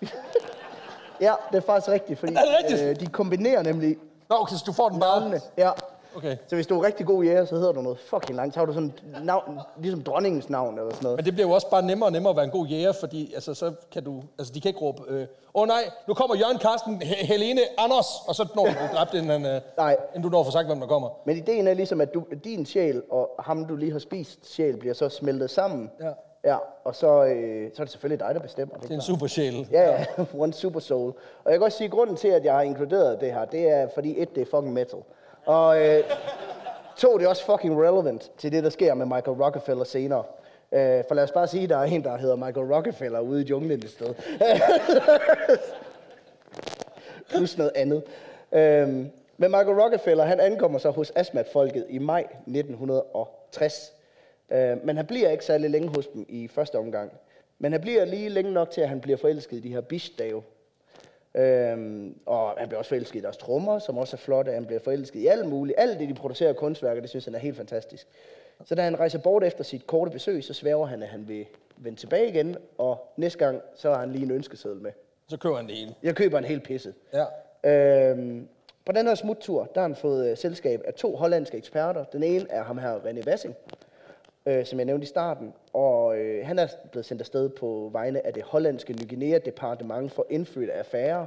Ja, det er faktisk rigtigt, fordi Er det rigtigt? Øh, de kombinerer nemlig Nå, okay, så du får den bare... navnene. Ja. Okay. Så hvis du er rigtig god jæger, så hedder du noget fucking langt. Så har du sådan navn, ligesom dronningens navn eller sådan noget. Men det bliver jo også bare nemmere og nemmere at være en god jæger, fordi altså, så kan du, altså, de kan ikke råbe, åh øh, oh, nej, nu kommer Jørgen Karsten, He- Helene, Anders, og så når du dræbt, inden, øh, Nej. inden du når få sagt, hvem der kommer. Men ideen er ligesom, at du, din sjæl og ham, du lige har spist sjæl, bliver så smeltet sammen. Ja. Ja, og så, øh, så er det selvfølgelig dig, der bestemmer. Det er en super sjæl. Ja, ja, one super soul. Og jeg kan også sige, at grunden til, at jeg har inkluderet det her, det er, fordi et, det er fucking metal. Og øh, to, det er også fucking relevant til det, der sker med Michael Rockefeller senere. Øh, for lad os bare sige, at der er en, der hedder Michael Rockefeller ude i junglen et sted. Plus noget andet. Øh, men Michael Rockefeller, han ankommer så hos Asmat-folket i maj 1960. Øh, men han bliver ikke særlig længe hos dem i første omgang. Men han bliver lige længe nok til, at han bliver forelsket i de her bishdave. Øhm, og han bliver også forelsket i deres trommer, som også er flotte. Han bliver forelsket i alt muligt. Alt det, de producerer af kunstværker, det synes han er helt fantastisk. Så da han rejser bort efter sit korte besøg, så sværger han, at han vil vende tilbage igen. Og næste gang, så har han lige en ønskeseddel med. Så køber han det hele. Jeg køber en hel pisse. Ja. Øhm, på den her smuttur, der har han fået øh, selskab af to hollandske eksperter. Den ene er ham her, René Wassing, øh, som jeg nævnte i starten. Og øh, han er blevet sendt afsted på vegne af det hollandske Ny Guinea Departement for indfødte affærer.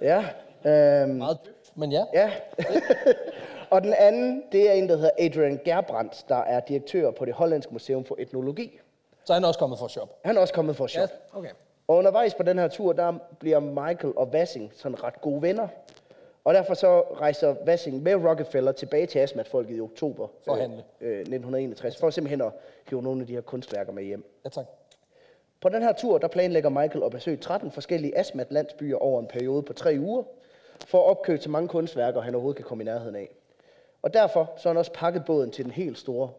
Ja. Øhm, Meget dybt, men ja. ja. og den anden, det er en, der hedder Adrian Gerbrandt, der er direktør på det hollandske museum for etnologi. Så er han også kommet for at shoppe. Han er også kommet for at shoppe. okay. Og undervejs på den her tur, der bliver Michael og Vassing sådan ret gode venner. Og derfor så rejser Vassing med Rockefeller tilbage til Asmat-folket i oktober For øh, øh, 1961, for simpelthen at hive nogle af de her kunstværker med hjem. Ja, tak. På den her tur, der planlægger Michael at besøge 13 forskellige Asmat-landsbyer over en periode på tre uger, for at opkøbe så mange kunstværker, han overhovedet kan komme i nærheden af. Og derfor så har han også pakket båden til den helt store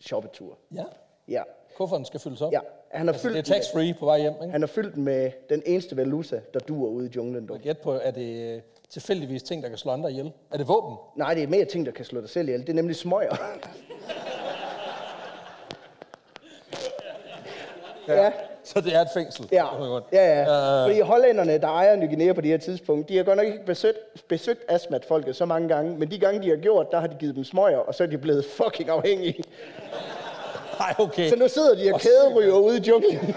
shoppetur. Ja. Ja. Kufferten skal fyldes op. Ja, han har Altså, fyldt det er tax-free på vej hjem, ikke? Han har fyldt den med den eneste valuta, der duer ude i junglen. dog. Gæt på, er det øh, tilfældigvis ting, der kan slå andre ihjel? Er det våben? Nej, det er mere ting, der kan slå dig selv ihjel. Det er nemlig smøger. ja. Så det er et fængsel? Ja, ja, ja. Øh, Fordi hollænderne, der ejer Ny Guinea på det her tidspunkt, de har godt nok ikke besøgt, besøgt astmatfolket så mange gange, men de gange, de har gjort, der har de givet dem smøger, og så er de blevet fucking afhængige. Nej, okay. Så nu sidder de og kæderyger ude i junglen.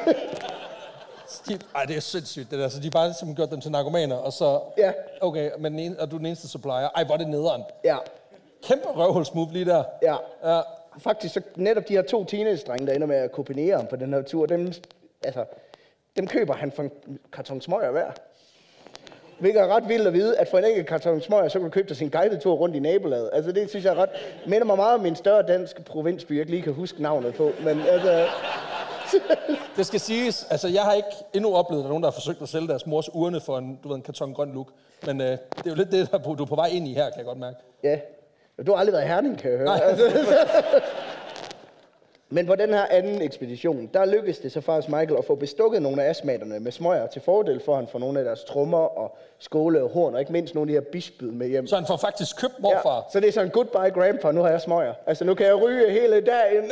De, ej, det er sindssygt, det der. Så de har bare simpelthen gjort dem til narkomaner, og så... Ja. Okay, men den ene, og du er den eneste supplier. Ej, hvor er det nederen. ja, Kæmpe røvhulsmove lige der. ja. Ja. Faktisk så netop de her to teenage-drenge, der ender med at kopiere ham på den her tur, dem, altså, dem køber han for en karton smøger hver. Hvilket er ret vildt at vide, at for en enkelt karton smøger, så kan du købe dig sin guidetur rundt i nabolaget. Altså det synes jeg er ret, minder mig meget om en større dansk provinsby, jeg ikke lige kan huske navnet på. Men altså, Det skal siges, altså jeg har ikke endnu oplevet, at der er nogen, der har forsøgt at sælge deres mors urne for en, du ved, en karton grøn look. Men øh, det er jo lidt det, der, du er på vej ind i her, kan jeg godt mærke. Ja. Du har aldrig været i Herning, kan jeg høre. Nej. Men på den her anden ekspedition, der lykkedes det så faktisk Michael at få bestukket nogle af astmaterne med smøger til fordel for, at han får nogle af deres trommer og skåle og horn, og ikke mindst nogle af de her bispyd med hjem. Så han får faktisk købt morfar. Ja, så det er sådan, goodbye grandpa, nu har jeg smøger. Altså, nu kan jeg ryge hele dagen.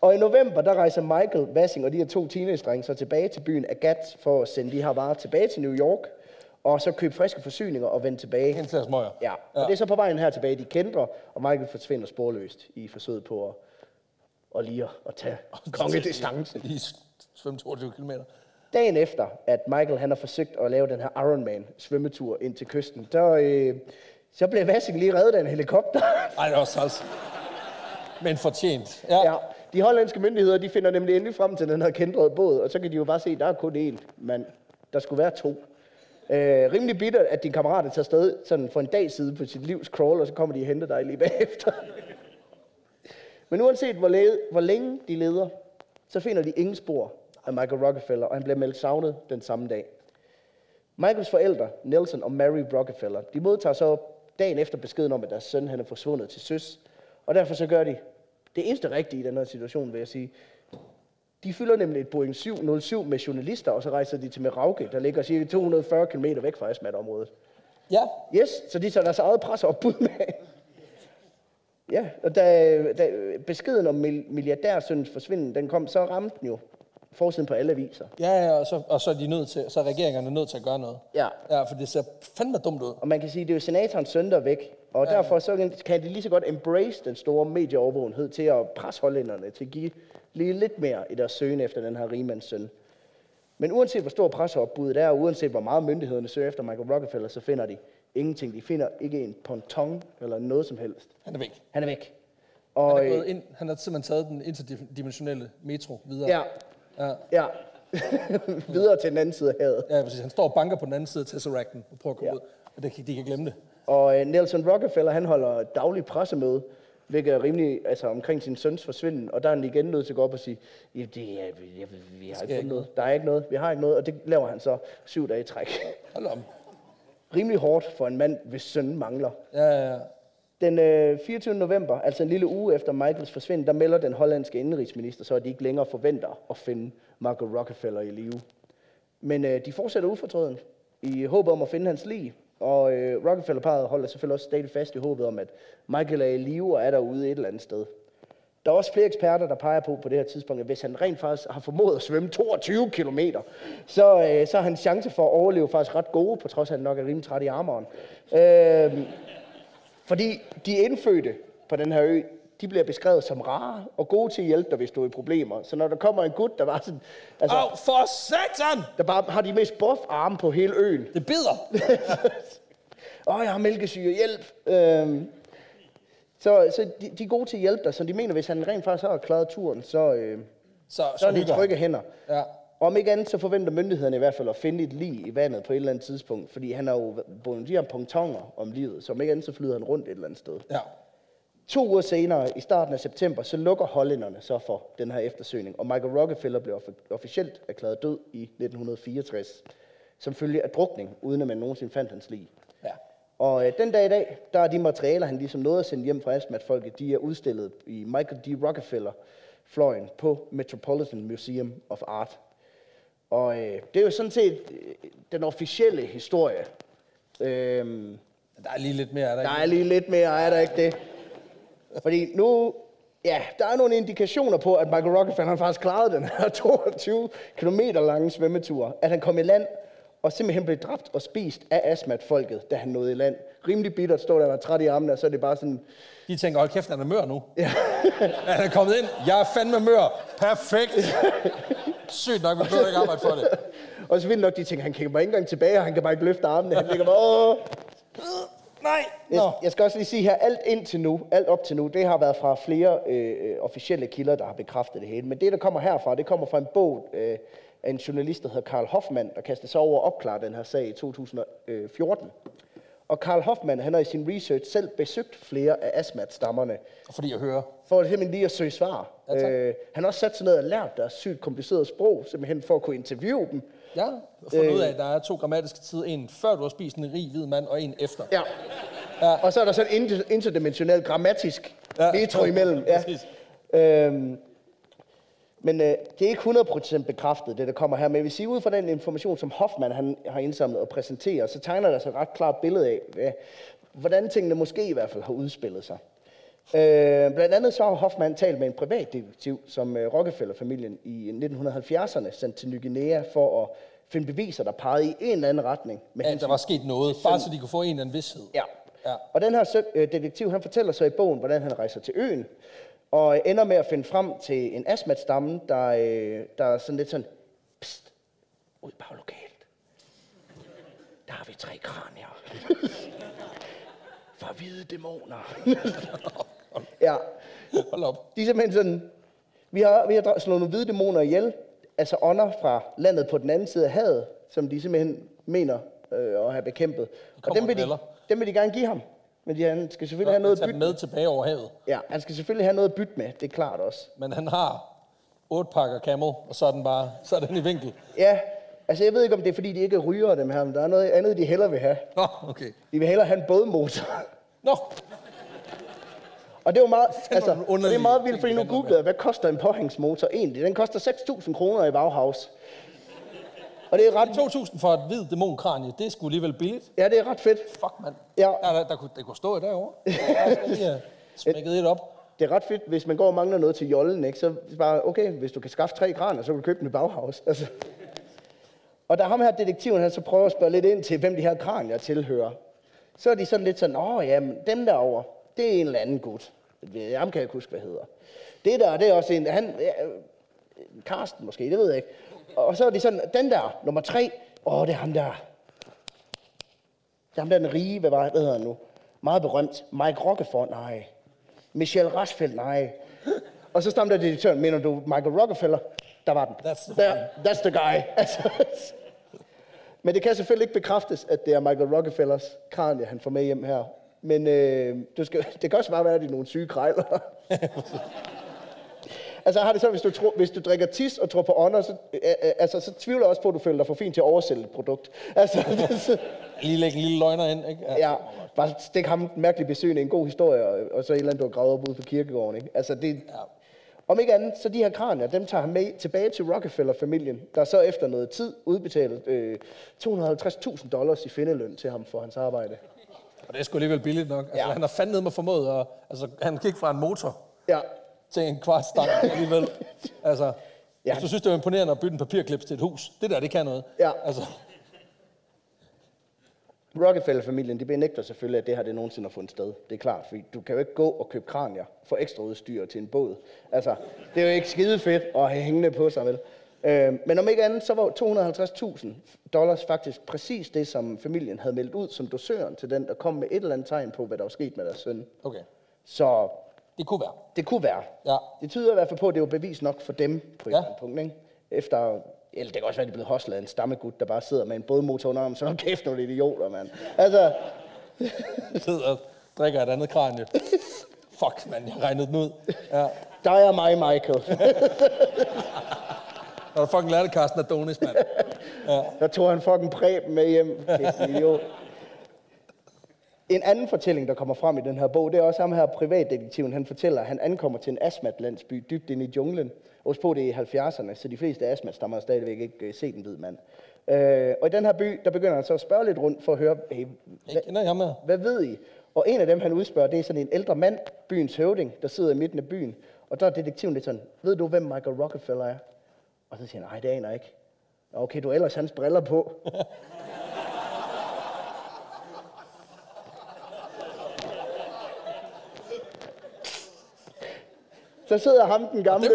Og i november, der rejser Michael Vassing og de her to teenage så tilbage til byen Agat for at sende de her varer tilbage til New York, og så købe friske forsyninger og vende tilbage. Hen til deres møger. Ja, og ja. det er så på vejen her tilbage, de kender, og Michael forsvinder sporløst i forsøget på at, og lige at, at tage kongedistance. Lige svømme 22 km. Dagen efter, at Michael han har forsøgt at lave den her Ironman svømmetur ind til kysten, der, øh, så blev Vassing lige reddet af en helikopter. Ej, det var træls. Men fortjent. Ja. ja, de hollandske myndigheder, de finder nemlig endelig frem til den her kendrede båd, og så kan de jo bare se, at der er kun én mand. Der skulle være to. Øh, rimelig bitter, at din kammerat er taget sted sådan for en dag side på sit livs crawl, og så kommer de og henter dig lige bagefter. Men uanset hvor, led, hvor længe de leder, så finder de ingen spor af Michael Rockefeller, og han bliver meldt savnet den samme dag. Michaels forældre, Nelson og Mary Rockefeller, de modtager så dagen efter beskeden om, at deres søn han er forsvundet til søs. Og derfor så gør de det eneste rigtige i den her situation, vil jeg sige. De fylder nemlig et Boeing 707 med journalister, og så rejser de til Merauke, der ligger cirka 240 km væk fra Asmat-området. Ja. Yes, så de tager deres eget presseopbud med. Ja, og da, da beskeden om mil- milliardærsøndens forsvinden, den kom, så ramte den jo forsiden på alle aviser. Ja, ja, og så, og så er de nødt til, så er regeringerne nødt til at gøre noget. Ja, Ja, for det ser fandme dumt ud. og man kan sige, det er jo senatorens søn, der er væk. Og ja. derfor så kan de lige så godt embrace den store medieovervågenhed til at presse hollænderne til at give lige lidt mere i deres søgen efter den her rigmands søn. Men uanset hvor stor presseopbuddet er, og uanset hvor meget myndighederne søger efter Michael Rockefeller, så finder de ingenting. De finder ikke en ponton eller noget som helst. Han er væk. Han er væk. Han, Og, er øh, gået ind, han har simpelthen taget den interdimensionelle metro videre. ja, ja. ja. Videre til den anden side af havet. Ja, præcis. Han står og banker på den anden side af Tesseracten og prøver at komme Ja. ud. Og det, kan- de kan glemme det. Og øh, Nelson Rockefeller, han holder daglig pressemøde, hvilket er rimelig, altså omkring sin søns forsvinden. Og der er han igen nødt til at gå op og sige, ja, det er, jeg, vi har ikke noget. Der er ikke noget. Vi har ikke noget. Og det laver han så syv dage i træk. Hold om. rimelig hårdt for en mand, hvis søn mangler. Ja, ja, ja. Den øh, 24. november, altså en lille uge efter Michaels forsvinden, der melder den hollandske indrigsminister så, at de ikke længere forventer at finde Michael Rockefeller i live. Men øh, de fortsætter ufortrøden i håbet om at finde hans lig. Og øh, Rockefeller-parret holder selvfølgelig også stadig fast i håbet om, at Michael er i live og er derude et eller andet sted. Der er også flere eksperter, der peger på på det her tidspunkt, at hvis han rent faktisk har formået at svømme 22 km, så, øh, så er hans chance for at overleve faktisk ret gode, på trods af at han nok er rimelig træt i armeren. Øh, fordi de indfødte på den her ø, de bliver beskrevet som rare og gode til at hjælpe dig, hvis du er i problemer. Så når der kommer en gut, der var sådan, altså, oh, for satan! der bare har de mest buff arme på hele øen. Det bider. Åh, jeg har mælkesyre, hjælp. Øhm, så så de, de er gode til at hjælpe dig, så de mener, hvis han rent faktisk har klaret turen, så, øh, Så, så er det trygge hænder. Ja. Om ikke andet, så forventer myndighederne i hvert fald at finde et lig i vandet på et eller andet tidspunkt, fordi han har jo bundet de her pontoner om livet, så om ikke andet, så flyder han rundt et eller andet sted. Ja. To uger senere, i starten af september, så lukker hollænderne så for den her eftersøgning, og Michael Rockefeller blev offi- officielt erklæret død i 1964, som følge af drukning, uden at man nogensinde fandt hans lig. Ja. Og øh, den dag i dag, der er de materialer, han ligesom nåede at sende hjem fra Asmat-folket, de er udstillet i Michael D. Rockefeller fløjen på Metropolitan Museum of Art. Og øh, det er jo sådan set øh, den officielle historie. Øhm, Der er lige lidt mere, er der, der ikke? er lige lidt mere, er der ikke det? Fordi nu, ja, der er nogle indikationer på, at Michael Rockefeller han faktisk klarede den her 22 km lange svømmetur. At han kom i land og simpelthen blev dræbt og spist af Asmat-folket, da han nåede i land. Rimelig bittert står der og er træt i armene, og så er det bare sådan, De tænker, hold kæft, han er mør nu. Ja. han er kommet ind. Jeg er fandme mør. Perfekt. Sygt nok, vi behøver ikke arbejde for det. og så vildt nok, de tænker, han kan bare ikke engang tilbage, og han kan bare ikke løfte armene. Han ligger bare, åh. Nej. Nå. Jeg, jeg skal også lige sige her, alt indtil nu, alt op til nu, det har været fra flere øh, øh, officielle kilder, der har bekræftet det hele. Men det, der kommer herfra, det kommer fra en bog øh, af en journalist, der hedder Karl Hoffmann, der kastede sig over at opklare den her sag i 2014. Og Karl Hoffmann, han har i sin research selv besøgt flere af astmat-stammerne, Fordi jeg hører. for simpelthen lige at søge svar. Ja, tak. øh, han har også sat sig ned og lært deres sygt komplicerede sprog, simpelthen for at kunne interviewe dem. Ja, og fundet ud af, at der er to grammatiske tider. En før du har spist en rig hvid mand, og en efter. Ja. ja. Og så er der sådan en inter- interdimensionel grammatisk Ja. ja. metro imellem. Ja. Præcis. Øhm, men øh, det er ikke 100% bekræftet, det der kommer her. Men jeg vil sige, ud fra den information, som Hoffmann han har indsamlet og præsenteret, så tegner der sig et ret klart billede af, hvad, hvordan tingene måske i hvert fald har udspillet sig. Øh, blandt andet så har Hoffmann talt med en privatdetektiv, som øh, Rockefeller-familien i 1970'erne sendte til Ny Guinea for at finde beviser, der pegede i en eller anden retning. Med Ja, hensyn- der var sket noget, bare så de kunne få en eller anden vidshed. Ja. Ja. Og den her øh, detektiv, han fortæller så i bogen, hvordan han rejser til øen, og ender med at finde frem til en astmatstamme, der, øh, der er sådan lidt sådan, pst, ud på lokalt. Der har vi tre kranier. For hvide dæmoner. ja, Hold op. de er simpelthen sådan, vi har, vi har slået nogle hvide dæmoner ihjel, altså ånder fra landet på den anden side af havet, som de simpelthen mener øh, at have bekæmpet. Og dem vil, de, dem vil de gerne give ham. Men de, han skal selvfølgelig have noget at bytte dem med tilbage over havet. Ja, han skal selvfølgelig have noget at bytte med, det er klart også. Men han har otte pakker camel, og så er den bare så er den i vinkel. Ja, altså jeg ved ikke, om det er fordi, de ikke er ryger dem her, men der er noget andet, de hellere vil have. Nå, okay. De vil hellere have en bådmotor. Nå, Og det er jo meget, altså, det er meget vildt, fordi nu googlede hvad koster en påhængsmotor egentlig? Den koster 6.000 kroner i Bauhaus. Og det er ret, 2.000 for et hvid dæmonkranie, det er sgu alligevel billigt. ja, det er ret fedt. Fuck, mand. Ja. Der, der, der, kunne, det kunne stå derovre. Jeg lige have smækket et op. Det er ret fedt, hvis man går og mangler noget til jollen, ikke? så er bare, okay, hvis du kan skaffe tre graner, så kan du købe den i Bauhaus. Altså. Og da ham her detektiven, han så prøver at spørge lidt ind til, hvem de her kranier tilhører, så er de sådan lidt sådan, åh ja, men dem derovre, det er en eller anden gut. Ham kan jeg ikke huske, hvad hedder. Det der, det er også en, han, ja, Karsten måske, det ved jeg ikke. Og så er de sådan, den der, nummer tre, åh, det er ham der. Det er ham der, den rige, hvad, var, hvad hedder han nu? Meget berømt. Mike Rockefeller, nej. Michelle Rasfeldt, nej. Og så stammer der direktøren, mener du Michael Rockefeller? Der var den. That's the der, that's the guy. Altså, Men det kan selvfølgelig ikke bekræftes, at det er Michael Rockefellers kranie, han får med hjem her. Men øh, du skal, det kan også bare være, at de er nogle syge krejler. altså har det så, hvis du, tror, hvis du drikker tis og tror på ånder, så, øh, øh, altså, så tvivler jeg også på, at du føler dig for fin til at oversælge et produkt. Altså, det, Lige lægge en lille løgner ind, ikke? Ja, bare stik ham mærkeligt besøgende en god historie, og, og så et eller andet, du har gravet op ude på kirkegården. Ikke? Altså det, Ja. Om ikke andet, så de her kranier, dem tager han med tilbage til Rockefeller-familien, der så efter noget tid udbetalte øh, 250.000 dollars i findeløn til ham for hans arbejde. Og det er sgu alligevel billigt nok. Altså, Ja. Han har fandme med formået, at, altså, han gik fra en motor Ja, til en kvart stang alligevel. Altså, Ja. hvis du synes, det er imponerende at bytte en papirklips til et hus, det der, det kan noget. Ja. Altså, Rockefeller-familien, de benægter selvfølgelig, at det her det nogensinde har fundet sted. Det er klart, for du kan jo ikke gå og købe kranier for ekstra udstyr til en båd. Altså, det er jo ikke skide fedt at have hængende på sig, vel? Øh, men om ikke andet, så var 250.000 dollars faktisk præcis det, som familien havde meldt ud som dosøren til den, der kom med et eller andet tegn på, hvad der var sket med deres søn. okay. Så Det kunne være. det kunne være. Ja. Det tyder i hvert fald på, at det var bevis nok for dem på et Ja. eller andet punkt, ikke? Efter, eller det kan også være, at de er blevet hostlet af en stammegud, der bare sidder med en bådmotor under armen. Så hold kæft, nogle idioter, mand. Altså, sidder og drikker et andet kranje. Fuck, mand, jeg regnede den ud. Ja. der er mig, Michael. Når du fucking lærte Carsten Adonis, mand. Der tog han fucking Preben med hjem. Idiot. En anden fortælling, der kommer frem i den her bog, det er også ham her privatdetektiven. Han fortæller, at han ankommer til en astmatlandsby dybt inde i junglen. Husk på, det i 70'erne, så de fleste astmatstammer har stadigvæk ikke øh, set en hvid mand. Øh, og i den her by, der begynder han så at spørge lidt rundt for at høre, hey, kender jeg med. hvad ved I? Og en af dem, han udspørger, det er sådan en ældre mand, byens høvding, der sidder i midten af byen. Og der er detektiven lidt sådan, ved du, hvem Michael Rockefeller er? Og så siger han, nej, det aner jeg ikke. "Nå, Okay, du har ellers hans briller på. Så sidder ham den gamle,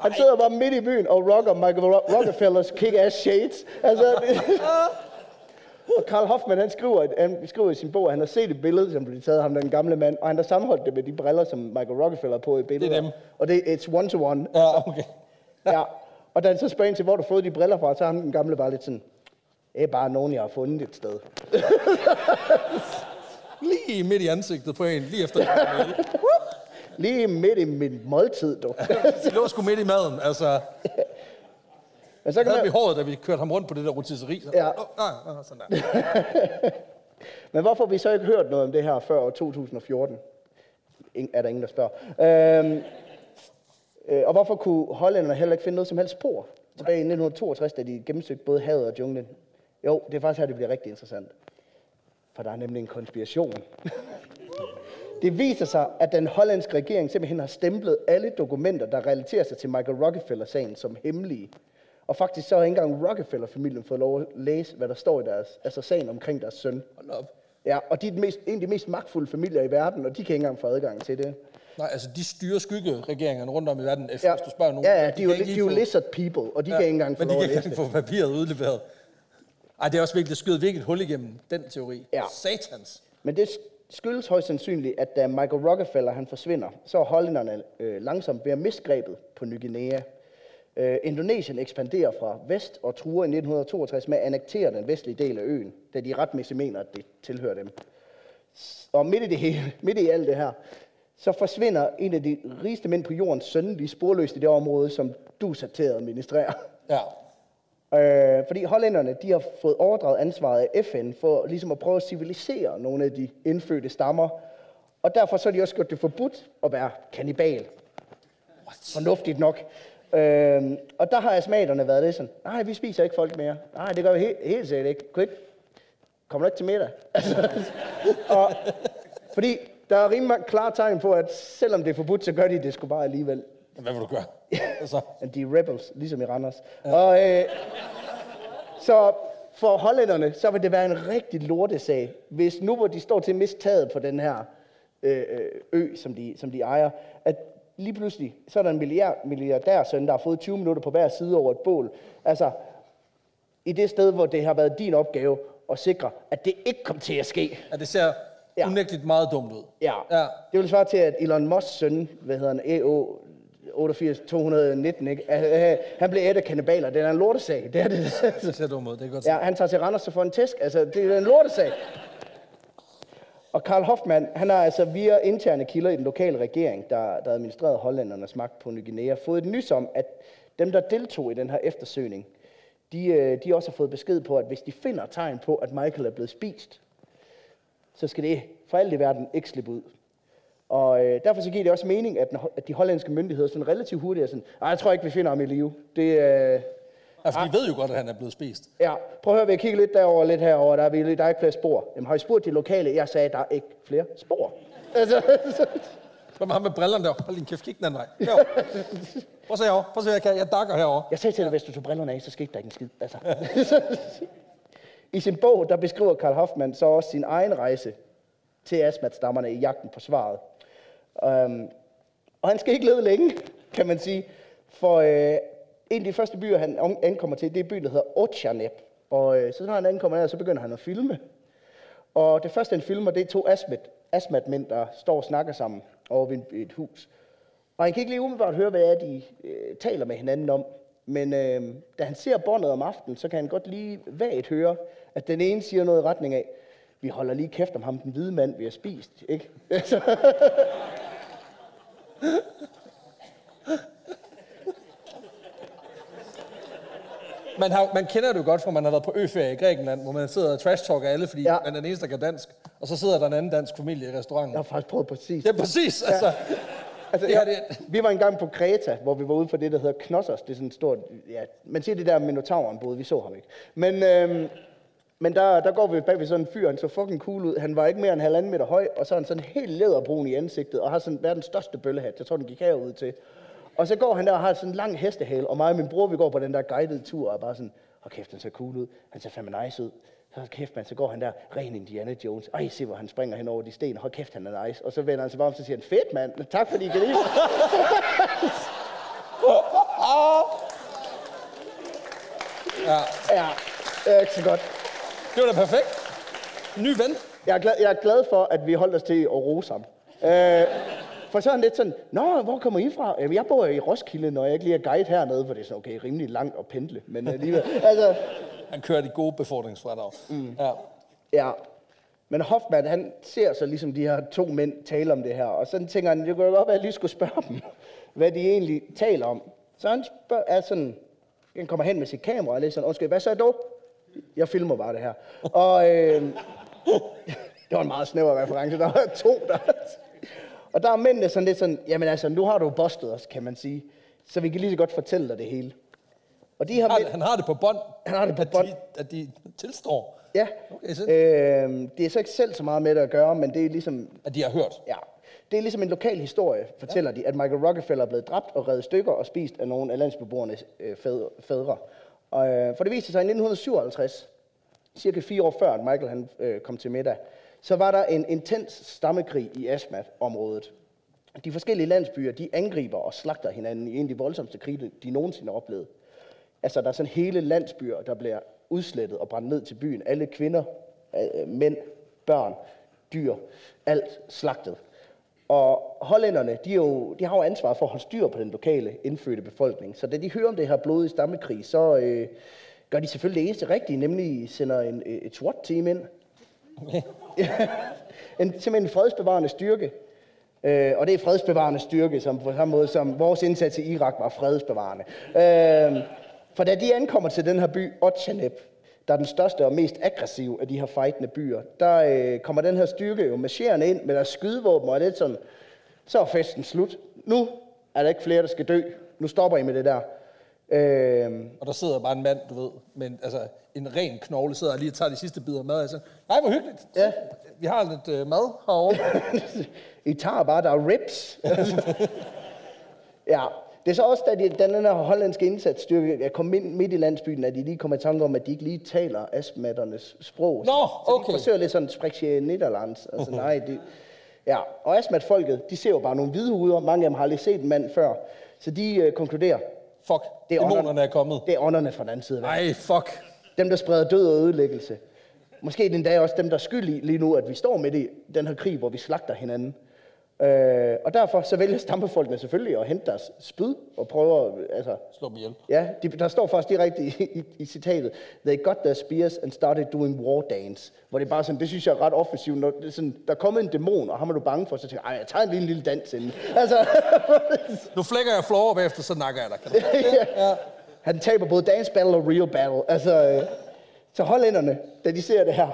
han sidder bare midt i byen og rocker Michael Ro- Rockefellers kick-ass shades. Altså, det, og Karl Hoffmann, han skriver, han skriver i sin bog, at han har set et billede, som blev taget af ham, den gamle mand, og han har sammenholdt det med de briller, som Michael Rockefeller har på i billedet. dem. Og det er it's one to one. Ja, okay. Ja. Og da han så spørger ind til, hvor du har fået de briller fra, så ham den gamle bare lidt sådan, det er bare nogen, jeg har fundet et sted. lige midt i ansigtet på en, lige efter Lige midt i min måltid, du. Det lå sgu midt i maden. Altså, Men så kan havde vi man, håret, da vi kørte ham rundt på det der rotisseri. Så, Ja. Åh, nej, nej, sådan der. men hvorfor har vi så ikke hørt noget om det her før år 2014? Ing- Er der ingen, der spørger. Øhm, øh, og hvorfor kunne hollænderne heller ikke finde noget som helst spor? Tilbage i 1962, da de gennemsøgte både havet og junglen. Jo, det er faktisk her, det bliver rigtig interessant. For der er nemlig en konspiration. Det viser sig, at den hollandske regering simpelthen har stemplet alle dokumenter, der relaterer sig til Michael Rockefeller-sagen som hemmelige. Og faktisk så har ikke engang Rockefeller-familien fået lov at læse, hvad der står i deres, altså sagen omkring deres søn. Ja, og de er den mest, en af de mest magtfulde familier i verden, og de kan ikke engang få adgang til det. Nej, altså de styrer skyggeregeringerne rundt om i verden, hvis Ja, du spørger nogen. ja, ja de, er kan jo, de er jo lizard people, og de ja, kan ikke engang få Men de kan ikke få papiret udleveret. Ej, det er også virkelig, det skyder virkelig et hul igennem den teori. Ja. Satans. Men det skyldes højst sandsynligt, at da Michael Rockefeller han forsvinder, så er hollænderne øh, langsomt ved at miste grebet på Ny Guinea. Øh, Indonesien ekspanderer fra vest og truer i 1962 med at annektere den vestlige del af øen, da de retmæssigt mener, at det tilhører dem. Og midt i det hele, midt i alt det her, så forsvinder en af de rigeste mænd på jordens søn lige sporløst i det område, som du er til at administrere. Ja. Øh, fordi hollænderne, de har fået overdraget ansvaret af FN for ligesom at prøve at civilisere nogle af de indfødte stammer. Og derfor så har de også gjort det forbudt at være kannibal. Fornuftigt nok. Øh, og der har astmaterne været det sådan, nej, vi spiser ikke folk mere. Nej, det gør vi helt, helt sikkert ikke. Kunne ikke. Kommer du ikke til middag? Altså, og, fordi der er rimelig klare tegn på, at selvom det er forbudt, så gør de det sgu bare alligevel. Hvad vil du gøre? altså, de er rebels, ligesom i Randers. Ja. Og, øh, så for hollænderne, så vil det være en rigtig lortesag, hvis nu hvor de står til at miste taget på den her øh, øh, ø, som de, som de ejer, at lige pludselig, så er der en milliard, milliardærsøn, der har fået 20 minutter på hver side over et bål. Altså, i det sted, hvor det har været din opgave at sikre, at det ikke kom til at ske. at det ser Ja. unægteligt meget dumt ud. Ja. Ja. Det vil svare til, at Elon Musks søn, hvad hedder han, EO 88 219, ikke? At, øh, han blev et af kannibaler. Det er en lortesag. Det er det. Det ser dumt ud, det kan godt ja, han tager til Randers og får en tæsk. Altså, det er en lortesag. Og Karl Hoffmann, han har altså via interne kilder i den lokale regering, der, der administrerede hollændernes magt på Ny Guinea, fået et nys om, at dem, der deltog i den her eftersøgning, de, øh, de også har fået besked på, at hvis de finder tegn på, at Michael er blevet spist, så skal det for alt i verden ikke slippe ud. Og øh, derfor så giver det også mening, at, at de hollandske myndigheder sådan relativt hurtigt er sådan, "Ej, jeg tror ikke, vi finder ham i live. Det, øh, Ja, for de ved jo godt, at han er blevet spist. ja, prøv at høre, vi kigger lidt derover lidt herover. Der er, vi, der er ikke flere spor. Jamen, har I spurgt de lokale? Jeg sagde, der er ikke flere spor. Altså, Hvad med ham med brillerne der? Hold din kæft, kig den anden vej. Herovre. Prøv at se herovre. Prøv at se, jeg, kan. jeg dakker herovre. jeg sagde til dig, hvis du tog brillerne af, så skete der ikke en skid. Altså. I sin bog, der beskriver Karl Hoffmann så også sin egen rejse til astmatstammerne i jagten på svaret. Um, og han skal ikke lede længe, kan man sige. For øh, en af de første byer, han ankommer til, det er byen, der hedder Otjanep. Og øh, så når han ankommer der, så begynder han at filme. Og det første, han filmer, det er to astmat, astmatmænd, der står og snakker sammen over ved et hus. Og han kan ikke lige umiddelbart høre, hvad det er, de øh, taler med hinanden om. Men øh, da han ser båndet om aftenen, så kan han godt lige vagt høre, at den ene siger noget i retning af, vi holder lige kæft om ham, den hvide mand, vi har spist. Ikke? Man, har, man kender det jo godt, fra man har været på øferie i Grækenland, hvor man sidder og trash-talker alle, fordi Ja. ja. man er den eneste, der kan dansk. Og så sidder der en anden dansk familie i restauranten. Jeg har faktisk prøvet præcis. Ja, præcis. Altså, Altså, Det ja, her, det- Vi var engang på Kreta, hvor vi var ude for det, der hedder Knossos. Det er sådan et stort... Ja, man siger det der Minotauren boede, vi så ham ikke. Men, øhm, men der, der går vi bag ved sådan en fyr, han så fucking cool ud. Han var ikke mere end halvanden meter høj, og så er han sådan helt læderbrun i ansigtet, og har sådan verdens største bøllehat. Jeg tror, den gik herud til. Og så går han der og har sådan en lang hestehale, og mig og min bror, vi går på den der guided tur, og er bare sådan, og kæft, han ser cool ud. Han ser fandme nice ud. Så hold kæft, man, så går han der, ren Indiana Jones. Ej, se, hvor han springer hen over de sten. Hold kæft, han er nice. Og så vender han sig bare om, så siger han, fedt, mand. Tak, fordi I kan lide ja. Ja, det er ikke så godt. Det var da perfekt. Ny ven. Jeg er, glad, jeg er glad for, at vi holdt os til at rose ham. Øh, for så er han lidt sådan, Nå, hvor kommer I fra? Jamen, jeg bor i Roskilde, når jeg ikke lige er guide hernede, for det er sådan, okay, rimelig langt at pendle. Men alligevel, altså, Han kører de gode befordringsfradrag. Mm. Ja. ja. Men Hoffman, han ser så ligesom de her to mænd tale om det her, og så tænker han, det kunne godt være, at jeg lige skulle spørge dem, hvad de egentlig taler om. Så han spørger, er sådan, han kommer hen med sit kamera og lidt sådan, undskyld, hvad så du? Jeg filmer bare det her. Og øh, det var en meget snæver reference, der var to der. Og der er mændene sådan lidt sådan, jamen altså, nu har du bustet os, kan man sige. Så vi kan lige så godt fortælle dig det hele. Og de her Han, mænd, han har det på bånd. Han har det på at bånd. De, at de tilstår, ja, Okay, så- øh, det er så ikke selv så meget med det at gøre, men det er ligesom, at de har hørt. ja, det er ligesom en lokal historie, fortæller ja. de, at Michael Rockefeller er blevet dræbt og reddet stykker og spist af nogle af landsbeboernes øh, fædre. Og, øh, for det viste sig i 1957, cirka fire år før, at Michael han, øh, kom til middag, så var der en intens stammekrig i Asmat-området. De forskellige landsbyer, de angriber og slagter hinanden i en af de voldsomste krige, de nogensinde har oplevet. Altså, der er sådan hele landsbyer, der bliver udslettet og brændt ned til byen. Alle kvinder, øh, mænd, børn, dyr, alt slagtet. Og hollænderne, de, jo, de har jo ansvar for at holde styr på den lokale indfødte befolkning. Så da de hører om det her blodige stammekrig, så øh, gør de selvfølgelig det eneste rigtige, nemlig sender en, øh, et SWAT-team ind. en, simpelthen en fredsbevarende styrke. Øh, og det er fredsbevarende styrke, som på samme måde som vores indsats i Irak var fredsbevarende. Øh, for da de ankommer til den her by, Otjanep, der er den største og mest aggressive af de her fejtende byer, der øh, kommer den her styrke jo marcherende ind med deres skydevåben, og det er sådan, så er festen slut. Nu er der ikke flere, der skal dø. Nu stopper I med det der. Øh, Og der sidder bare en mand, du ved, men altså en ren knogle sidder og lige og tager de sidste bidder mad. Altså, nej, hvor hyggeligt. Ja. Vi har lidt øh, mad herovre. I tager bare, der er ribs. ja, det er så også, da de, den her hollandske indsatsstyrke kommet ind midt i landsbyen, at de lige kommer i tanke om, at de ikke lige taler astmatternes sprog. Nå, Så okay. de forsøger lidt sådan, spreche Nederlands. Altså nej, det, ja. Og astmatfolket, de ser jo bare nogle hvide huder. Mange af dem har aldrig set en mand før. Så de øh, konkluderer, Fuck, det er dæmonerne ånderne- er kommet. det er ånderne fra den anden side af verden. Ej, fuck. Dem, der spreder død og ødelæggelse. Måske den dag også dem, der er skyld i lige nu, at vi står midt i den her krig, hvor vi slagter hinanden. Øh, og derfor så vælger stammefolkene selvfølgelig at hente deres spyd og prøve at, altså, Slå dem ihjel. ja, de, der står faktisk direkte i, i, i, citatet, they got their spears and started doing war dance, hvor det er bare sådan, det synes jeg er ret offensivt, når det er sådan, der er kommet en dæmon, og ham er du bange for, så tænker jeg, jeg tager en lille, lille dans inden. Altså, Nu flækker jeg floor bagefter, så nakker jeg dig. Kan du? ja. Han taber både dance battle og real battle. Altså, øh, så hollænderne, da de ser det her,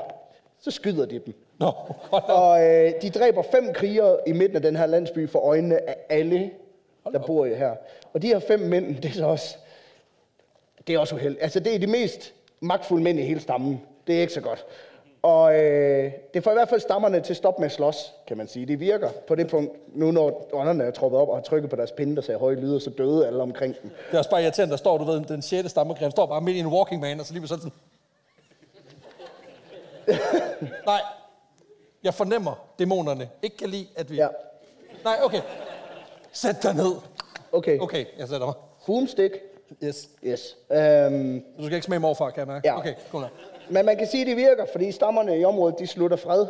så skyder de dem. Nå. Og øh, de dræber fem krigere i midten af den her landsby for øjnene af alle, der bor her. Og de her fem mænd, det er så også, det er også uheldigt. Altså, det er de mest magtfulde mænd i hele stammen. Det er ikke så godt. Og øh, det får i hvert fald stammerne til at stoppe med at slås, kan man sige. Det virker på det punkt, nu når ånderne er troppet op og har trykket på deres pinde, der sagde høje lyde, så døde alle omkring dem. Det er også bare irriterende, der står, du ved, den sjette stammegrim står bare midt i en walking man, og så lige sådan sådan. Nej, jeg fornemmer, dæmonerne ikke kan lide, at vi... Ja, Nej, okay. Sæt dig ned. okay. Okay, jeg sætter mig. Boomstick. Yes. Yes. Øhm, Du skal ikke smage morfar, kan jeg mærke. Ja. Okay, cool. nok. Men man kan sige, at det virker, fordi stammerne i området, de slutter fred.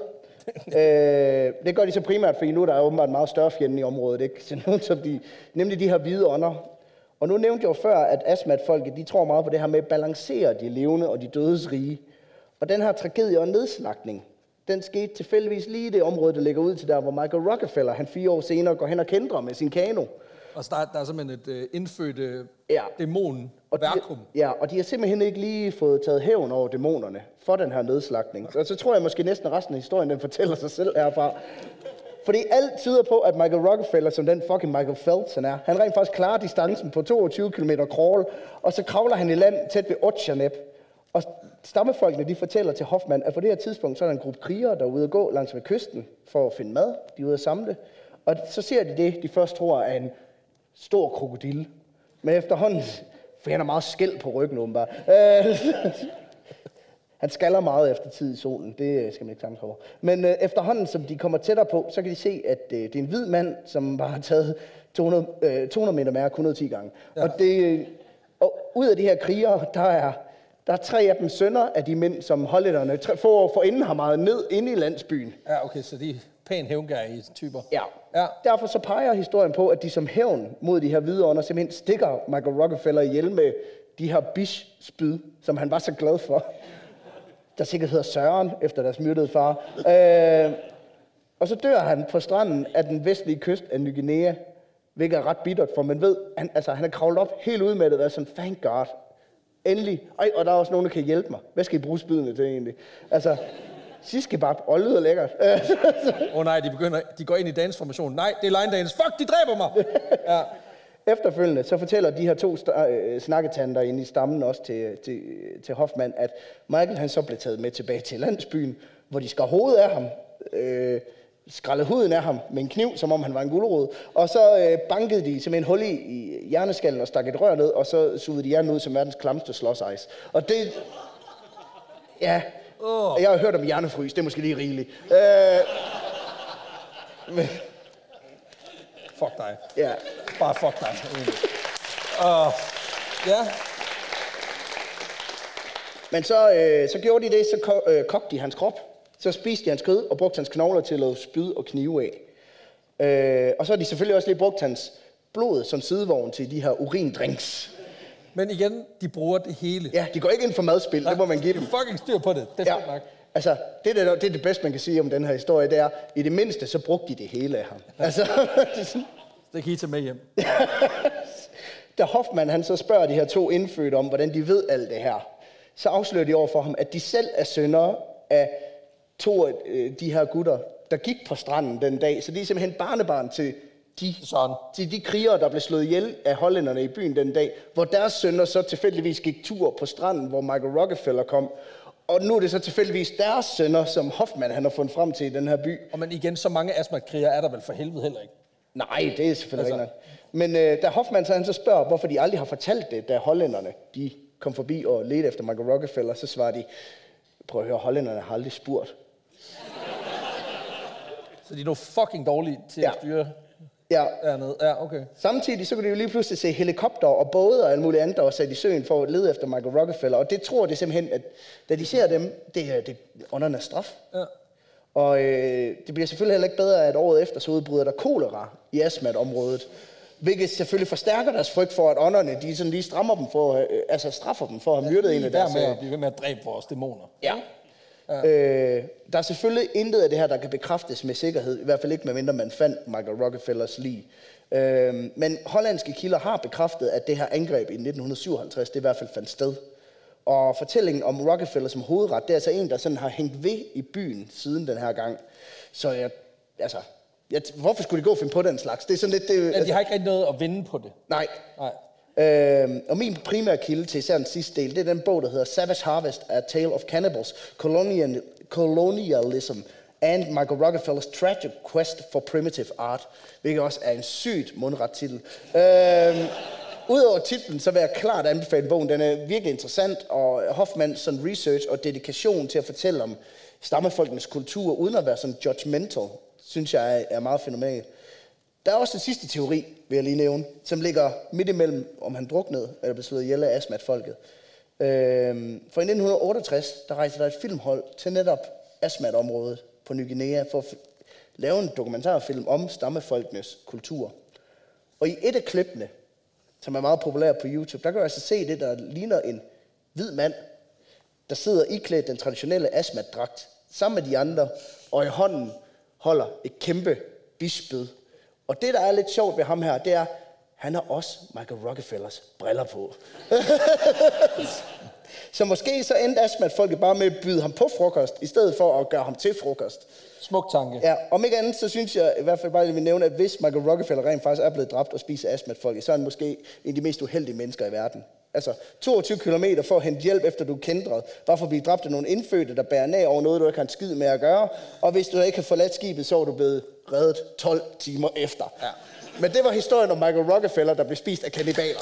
øh, det gør de så primært, fordi nu er der åbenbart en meget større fjende i området, ikke? Så nu, som de, nemlig de her hvide ånder. Og nu nævnte jeg jo før, at astmatfolket, de tror meget på det her med at balancere de levende og de dødes rige. Og den her tragedie og nedslagning, den skete tilfældigvis lige i det område, der ligger ud til der, hvor Michael Rockefeller, han fire år senere går hen og kendrer med sin kano. Og der, der er simpelthen et øh, indfødt øh, Ja. dæmon Og de, ja, og de har simpelthen ikke lige fået taget hævn over dæmonerne for den her nedslagning. Og så tror jeg måske næsten, resten af historien den fortæller sig selv herfra. Fordi alt tyder på, at Michael Rockefeller, som den fucking Michael Phelps han er, han rent faktisk klarer distancen på 22 km crawl, og så kravler han i land tæt ved Otjanep. Og stammefolkene, de fortæller til Hoffmann, at på det her tidspunkt, så er der en gruppe krigere, der er ude at gå langs ved kysten for at finde mad. De er ude at samle. Og så ser de det, de først tror er en stor krokodille. Men efterhånden, for han har meget skæld på ryggen åbenbart. Øh, han skaller meget efter tid i solen, det skal man ikke over. Men øh, efterhånden, som de kommer tættere på, så kan de se, at øh, det er en hvid mand, som bare har taget 200, øh, 200 meter mærke 110 gange. Ja. Og, det, øh, og ud af de her krigere, der er, der er tre af dem sønner af de mænd, som hollænderne tre- få år forinden har meget ned inde i landsbyen. Ja, okay, så de er pæn hævngærige typer. Ja. Ja. Derfor så peger historien på, at de som hævn mod de her hvide ånder simpelthen stikker Michael Rockefeller ihjel med de her bish-spyd, som han var så glad for. der sikkert hedder Søren, efter deres myrdede far. Øh, og så dør han på stranden af den vestlige kyst af Ny Guinea, hvilket er ret bittert, for man ved, han, altså, han er kravlet op helt ud med det, og er sådan, thank God, endelig. Ej, og der er også nogen, der kan hjælpe mig. Hvad skal I bruge spydene til egentlig? Altså, Siskebab, og lyder lækkert. Åh oh, nej, de, begynder, de går ind i dansformation. Nej, det er line dance. Fuck, de dræber mig! Ja. Efterfølgende så fortæller de her to øh, snakketanter inde i stammen også til, til, til Hoffmann, at Michael han så blev taget med tilbage til landsbyen, hvor de skar hovedet af ham, øh, skrællede huden af ham med en kniv, som om han var en gulerod, og så øh, bankede de simpelthen hul i, i hjerneskallen og stak et rør ned, og så sugede de hjernen ud som verdens klamste slåsejs. Og det... Ja, oh. jeg har hørt om hjernefrys, det er måske lige rigeligt. Øh, men, Fuck dig. ja. Bare fuck dig. Åh, ja. Men så, øh, så gjorde de det, så ko- øh, kogte de hans krop. Så spiste de hans kød og brugte hans knogler til at lave spyd og knive af. Øh, og så har de selvfølgelig også lige brugt hans blod som sidevogn til de her urindrinks. Men igen, de bruger det hele. Ja, de går ikke ind for madspil, det må man give dem. De fucking styr på det. Det er Ja. nok. Altså, det, der, det er det bedste, man kan sige om den her historie, det er, i det mindste, så brugte de det hele af ham. Altså, det er sådan, Det kan I tage med hjem. da Hoffmann han så spørger de her to indfødte om, hvordan de ved alt det her, så afslører de over for ham, at de selv er sønner af to af øh, de her gutter, der gik på stranden den dag. Så de er simpelthen barnebarn til de, Sådan. til de krigere, der blev slået ihjel af hollænderne i byen den dag, hvor deres sønner så tilfældigvis gik tur på stranden, hvor Michael Rockefeller kom. Og nu er det så tilfældigvis deres sønner, som Hoffmann han har fundet frem til i den her by. Og men igen, så mange astmakrigere er der vel for helvede heller ikke. Nej, det er selvfølgelig Altså- altså. ikke Men øh, da Hoffmann så, han så spørger, hvorfor de aldrig har fortalt det, da hollænderne de kom forbi og ledte efter Michael Rockefeller, så svarer de, prøv at høre, hollænderne har aldrig spurgt. Så de er nu fucking dårlige til Ja. at styre Ja, dernede. Ja, okay. Samtidig så kunne de jo lige pludselig se helikopter og både og alt muligt andet, der var sat i søen for at lede efter Michael Rockefeller. Og det tror de simpelthen, at da de ser dem, det er det er åndernes straf. Ja. Og øh, det bliver selvfølgelig heller ikke bedre, at året efter så udbryder der kolera i Asmat-området. Hvilket selvfølgelig forstærker deres frygt for, at ånderne de sådan lige strammer dem for, øh, altså straffer dem for at have myrdet en af deres... med øh, at blive ved med at dræbe vores dæmoner. Ja. Ja. Øh, der er selvfølgelig intet af det her, der kan bekræftes med sikkerhed. I hvert fald ikke, medmindre man fandt Michael Rockefellers lig. Øh, men hollandske kilder har bekræftet, at det her angreb i 1957, det i hvert fald fandt sted. Og fortællingen om Rockefeller som hovedret, det er altså en, der sådan har hængt ved i byen siden den her gang. Så jeg, altså, jeg, hvorfor skulle de gå og finde på den slags? Det er sådan lidt... Det, Ja, de har ikke rigtig noget at vinde på det. Nej. Nej. Øh, og min primære kilde til især den sidste del, det er den bog, der hedder Savage Harvest, A Tale of Cannibals, Colonial, Colonialism and Michael Rockefellers Tragic Quest for Primitive Art, hvilket også er en sygt mundret titel. Øh, Udover titlen, så vil jeg klart anbefale bogen. Den er virkelig interessant, og Hoffmanns sådan research og dedikation til at fortælle om stammefolkenes kultur, uden at være sådan judgmental, synes jeg er meget fænomenal. Der er også den sidste teori, vil jeg lige nævne, som ligger midt imellem, om han druknede eller blev slået ihjel af Asmat-folket. Øhm, for i 1968, der rejste der et filmhold til netop astmatområdet på Ny Guinea for at f- lave en dokumentarfilm om stammefolkenes kultur. Og i et af klippene, som er meget populær på YouTube, der kan du altså se det, der ligner en hvid mand, der sidder iklædt den traditionelle asmat-dragt, sammen med de andre, og i hånden holder et kæmpe bisped. Og det, der er lidt sjovt ved ham her, det er, han har også Michael Rockefellers briller på. så måske så endte Asmat-folket bare med at byde ham på frokost, i stedet for at gøre ham til frokost. Smuk tanke. Ja, om ikke andet, så synes jeg i hvert fald bare, at jeg vil nævne, at hvis Michael Rockefeller rent faktisk er blevet dræbt og spiser astmatfolket, så er han måske en af de mest uheldige mennesker i verden. Altså, 22 km for at hente hjælp, efter du er kendret, bare for at blive dræbt af nogle indfødte, der bærer ned over noget, du ikke har en skid med at gøre. Og hvis du ikke har forladt skibet, så er du blevet reddet 12 timer efter. Ja. Men det var historien om Michael Rockefeller, der blev spist af kannibaler.